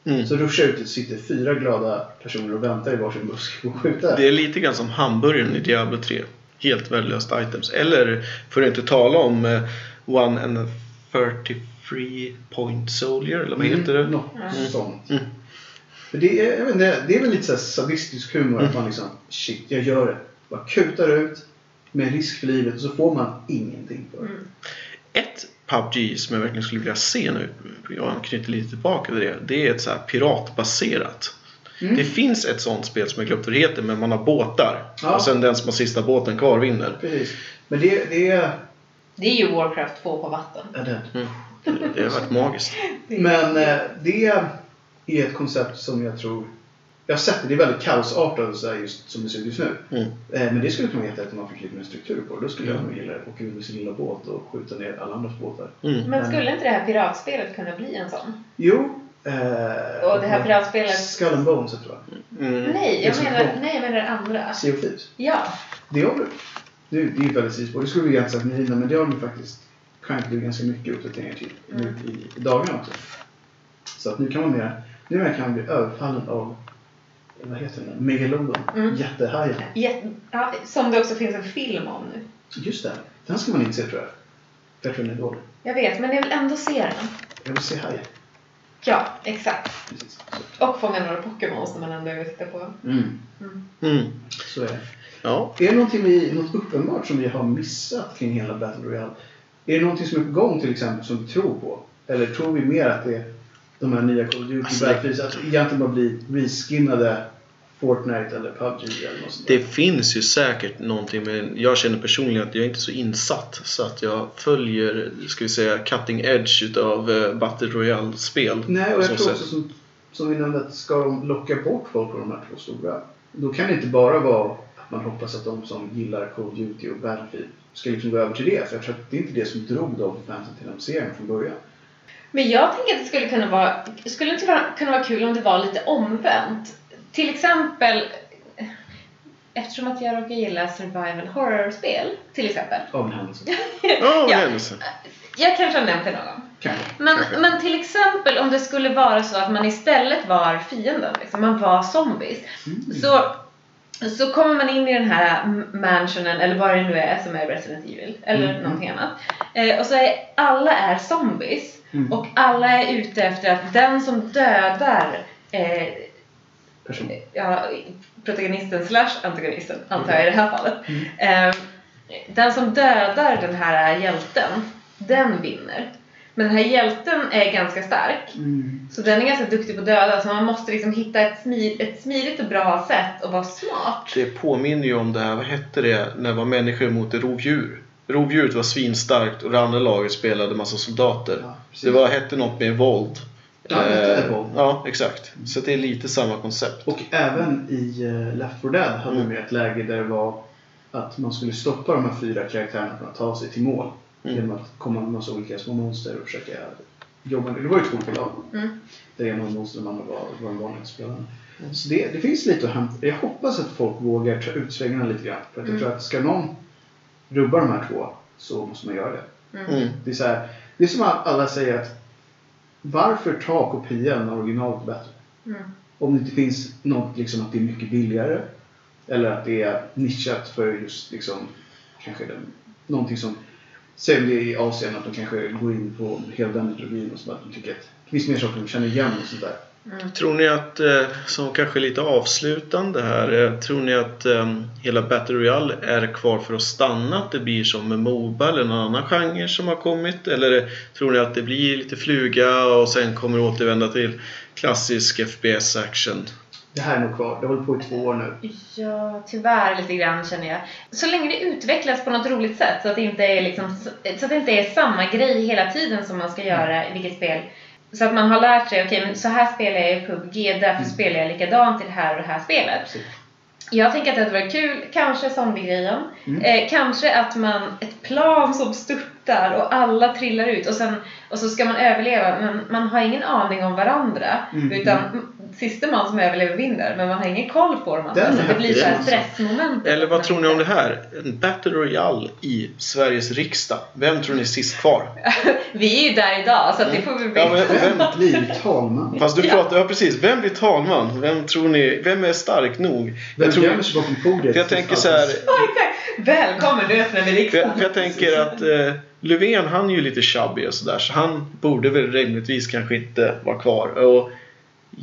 Mm. Så ruschar ut och sitter fyra glada personer och väntar i varsin buske på att skjuta. Det är lite grann som hamburgaren i Diablo 3. Helt värdelöst items. Eller för att inte tala om eh, One and a 33 point soldier, eller vad heter det? Något Mm. sånt. Mm. För det, är, jag vet inte, det är väl lite så sadistisk humor Mm. att man liksom shit, jag gör det. Bara kutar ut med risk för livet och så får man ingenting för det. Mm. Ett PubG som jag verkligen skulle vilja se nu, jag anknyter lite tillbaka till det, det är ett så här piratbaserat. Mm. Det finns ett sånt spel som jag glömt vad det heter, men man har båtar. Ja. Och sen den som har sista båten kvar vinner. Precis. Men det, det är... Det är ju Warcraft 2 på vatten. Ja, det. Mm. Det har varit magiskt. Men eh, det är ett koncept som jag tror... Jag har sett det, det är väldigt kaosartat så här just som det ser ut just nu. Mm. Eh, men det skulle kunna vara jättehäftigt om man fick lite mer struktur på det. Då skulle jag Mm. nog gilla att åka ut med sin lilla båt och skjuta ner alla andras båtar. Mm. Men skulle inte det här piratspelet kunna bli en sån? Jo. Eh, Och det här piratspelet... Skull and Bones tror jag. Mm. Nej, Det jag menar, kom. nej, jag menar det andra. Sea of Thieves. Ja. Det har vi. Det, det är ju väldigt sidospår. Det skulle vi egentligen sagt med men det har de faktiskt kan bli ganska mycket uppdateringar till nu Mm. i, i dagarna också. Så att nu kan man mer, nu kan man bli överfallen av, vad heter den, Megalodon, Mm. jättehajen. Jät- ja. Som det också finns en film om nu. Just det, den ska man inte se tror jag. För jag tror den är dålig. Jag vet, men jag vill ändå se den. Jag vill se hajen. Ja, exakt. Precis. Och fånga några Pokémons när man ändå är ute på. Mm. Mm. Mm. Så är det. Ja. Är det någonting vi, något uppenbart som vi har missat kring hela Battle Royale? Är det någonting som är på gång till exempel som vi tror på? Eller tror vi mer att det är de här nya Call of Duty Alltså, Battlefields, att det egentligen bara blir reskinnade Fortnite eller PubG eller något sånt? Det finns ju säkert någonting men jag känner personligen att jag är inte så insatt så att jag följer, ska vi säga, cutting edge utav eh, Battle Royale-spel. Nej, och jag tror sätt. också som, som vi nämnde att ska de locka bort folk från de här två stora, då kan det inte bara vara att man hoppas att de som gillar Call of Duty och Battlefield ska liksom gå över till det. För jag tror att det är inte det som drog dem för fansen till den serien från början. Men jag tänker att det skulle kunna vara, skulle inte vara, kunna vara kul om det var lite omvänt. Till exempel, eftersom att jag råkar gilla survival horror-spel, till exempel. Av en händelse. *laughs* Ja, Ja. händelse. Jag kanske har nämnt det någon gång. Kanske. Men, Kanske. men till exempel om det skulle vara så att man istället var fienden, liksom, man var zombies. Mm. Så, så kommer man in i den här mansionen, eller vad det nu är som är Resident Evil, eller Mm. någonting annat. Eh, och så är alla är zombies. Mm. Och alla är ute efter att den som dödar eh, Person. ja, protagonisten slash antagonisten, antar jag i det här fallet. Mm. Eh, den som dödar den här hjälten, den vinner. Men den här hjälten är ganska stark. Mm. Så den är ganska duktig på att döda, så man måste liksom hitta ett, smid, ett smidigt och bra sätt och vara smart. Det påminner ju om det här, vad hette det, när det var människor mot ett rovdjur. Rovdjuret var svinstarkt och det andra laget spelade massa soldater. Ja, det var, hette något med våld. Ja, det Eh. Ja, exakt. Så det är lite samma koncept. Och även i uh, Left 4 Dead hade Mm. vi ett läge där det var att man skulle stoppa de här fyra karaktärerna från att ta sig till mål. Mm. Genom att komma med massa olika små monster och försöka jobba. Det var ju två olika lag. Mm. Där ena var monster och de andra var, var de vanliga spelarna. Så det, det finns lite att hämta. Jag hoppas att folk vågar ta ut svängarna lite grann. För att jag Mm. tror att ska någon rubba de här två så måste man göra det. Mm. Mm. Det är, så här, det är som alla säger att varför ta kopian när originalet bättre? Mm. Om det inte finns något liksom att det är mycket billigare. Eller att det är nischat för just liksom kanske den, någonting som Säg om det är i Asien att de kanske går in på hela den mytologin och så att de tycker att det finns mer saker de känner igen och sånt där. Mm. Tror ni att, eh, som kanske lite avslutande här, eh, tror ni att eh, hela Battle Royale är kvar för att stanna? Att det blir som med Moba eller någon annan genre som har kommit? Eller tror ni att det blir lite fluga och sen kommer återvända till klassisk FPS action? Det här är nog kvar. Det håller på i två år nu. Ja, tyvärr lite grann känner jag. Så länge det utvecklas på något roligt sätt så att det inte är, liksom, så att det inte är samma grej hela tiden som man ska göra i vilket spel. Så att man har lärt sig, okej men så här spelar jag i PubG, därför Mm. spelar jag likadant i det här och det här spelet. Precis. Jag tänker att det hade varit kul, kanske zombiegrejen. Mm. Eh, kanske att man, ett plan som störtar och alla trillar ut och, sen, och så ska man överleva men man har ingen aning om varandra. Mm. Utan sista man som överlever vinner men man har ingen koll på dem andra. Den Så är det blir så här alltså. stressmoment. Eller vad tror ni om det här? En Battle Royale i Sveriges riksdag. Vem tror ni är sist kvar? *laughs* Vi är ju där idag så att det får vi bli. Ja, men vem, *laughs* blir talman? fast du Ja. pratar, ja precis. Vem blir talman? Vem tror ni, vem är stark nog? Vem Jag, tror, gömmer sig bakom podiet? för jag tänker så här, Ja, exakt. Välkommen, nu öppnar vi för riksdagen. jag, för jag tänker att eh, Löfven han är ju lite chubby och sådär så han borde väl rimligtvis kanske inte vara kvar. Och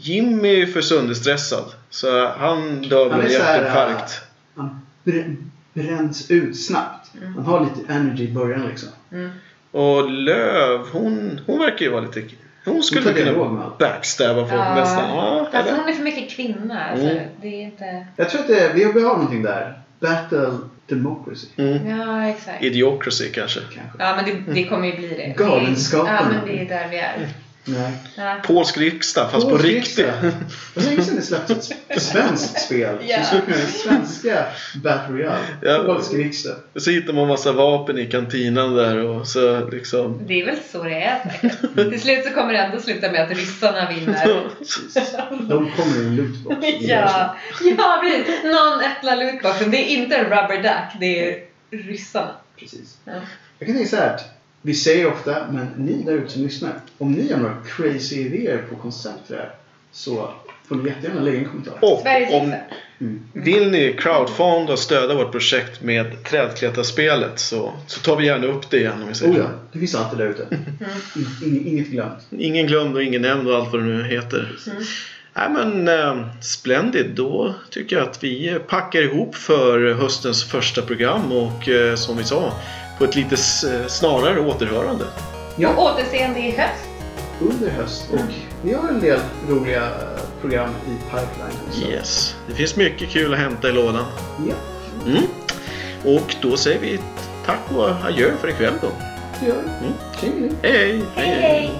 Jimmy är ju för sönderstressad så han dör väl är här, hjärtinfarkt. Han brä- bränns ut snabbt. Han har lite energy i början liksom. Mm. Och Löv, hon, hon verkar ju vara lite... Hon skulle dialog kunna backstabba folk Ja. nästan. Ja, Fast hon är för mycket kvinna. Alltså, Mm. Det är inte... Jag tror att det, vi vi har någonting där. Battle democracy. Mm. Ja, exakt. Idiocracy kanske. Kanske. Ja, men det, det kommer ju bli det. Galenskapen. Ja, men det är där vi är. Nej. Polsk riksdag fast på Polsk riktigt. riksdag. Det var länge sedan det släpptes ett svenskt *laughs* spel. Ja. Som skulle kunna vara svenska Battle Royale. Ja. Polsk riksdag. Så hittar man massa vapen i kantinan där och så liksom... Det är väl så det är säkert. Till slut så kommer det ändå sluta med att ryssarna vinner. *laughs* Precis. De kommer i en lootbox. ja, ja precis. Någon öppnar lootboxen. Det är inte en rubber duck, det är ryssarna. Precis. Ja. Jag kan tänka så här vi säger ofta, men ni där ute som lyssnar. Om ni har några crazy idéer på koncept för det här. Så får ni jättegärna lägga en kommentar. Och om. Mm. vill ni crowdfunda och stödja vårt projekt med trädklättarspelet så, så tar vi gärna upp det igen om vi säger Oh ja, det finns alltid där ute. *laughs* Mm. In, inget glömt. Ingen glömd och ingen nämnd och allt vad det nu heter. Mm. Nej men eh, splendid. Då tycker jag att vi packar ihop för höstens första program och eh, som vi sa på ett lite snarare återhörande. Och Ja, återseende i höst. under höst. Och vi har en del roliga program i pipeline. Så. Yes. Det finns mycket kul att hämta i lådan. Ja, Mm. Och då säger vi tack och adjö för ikväll då. det gör vi. Mm. Hej hej! Hej hej!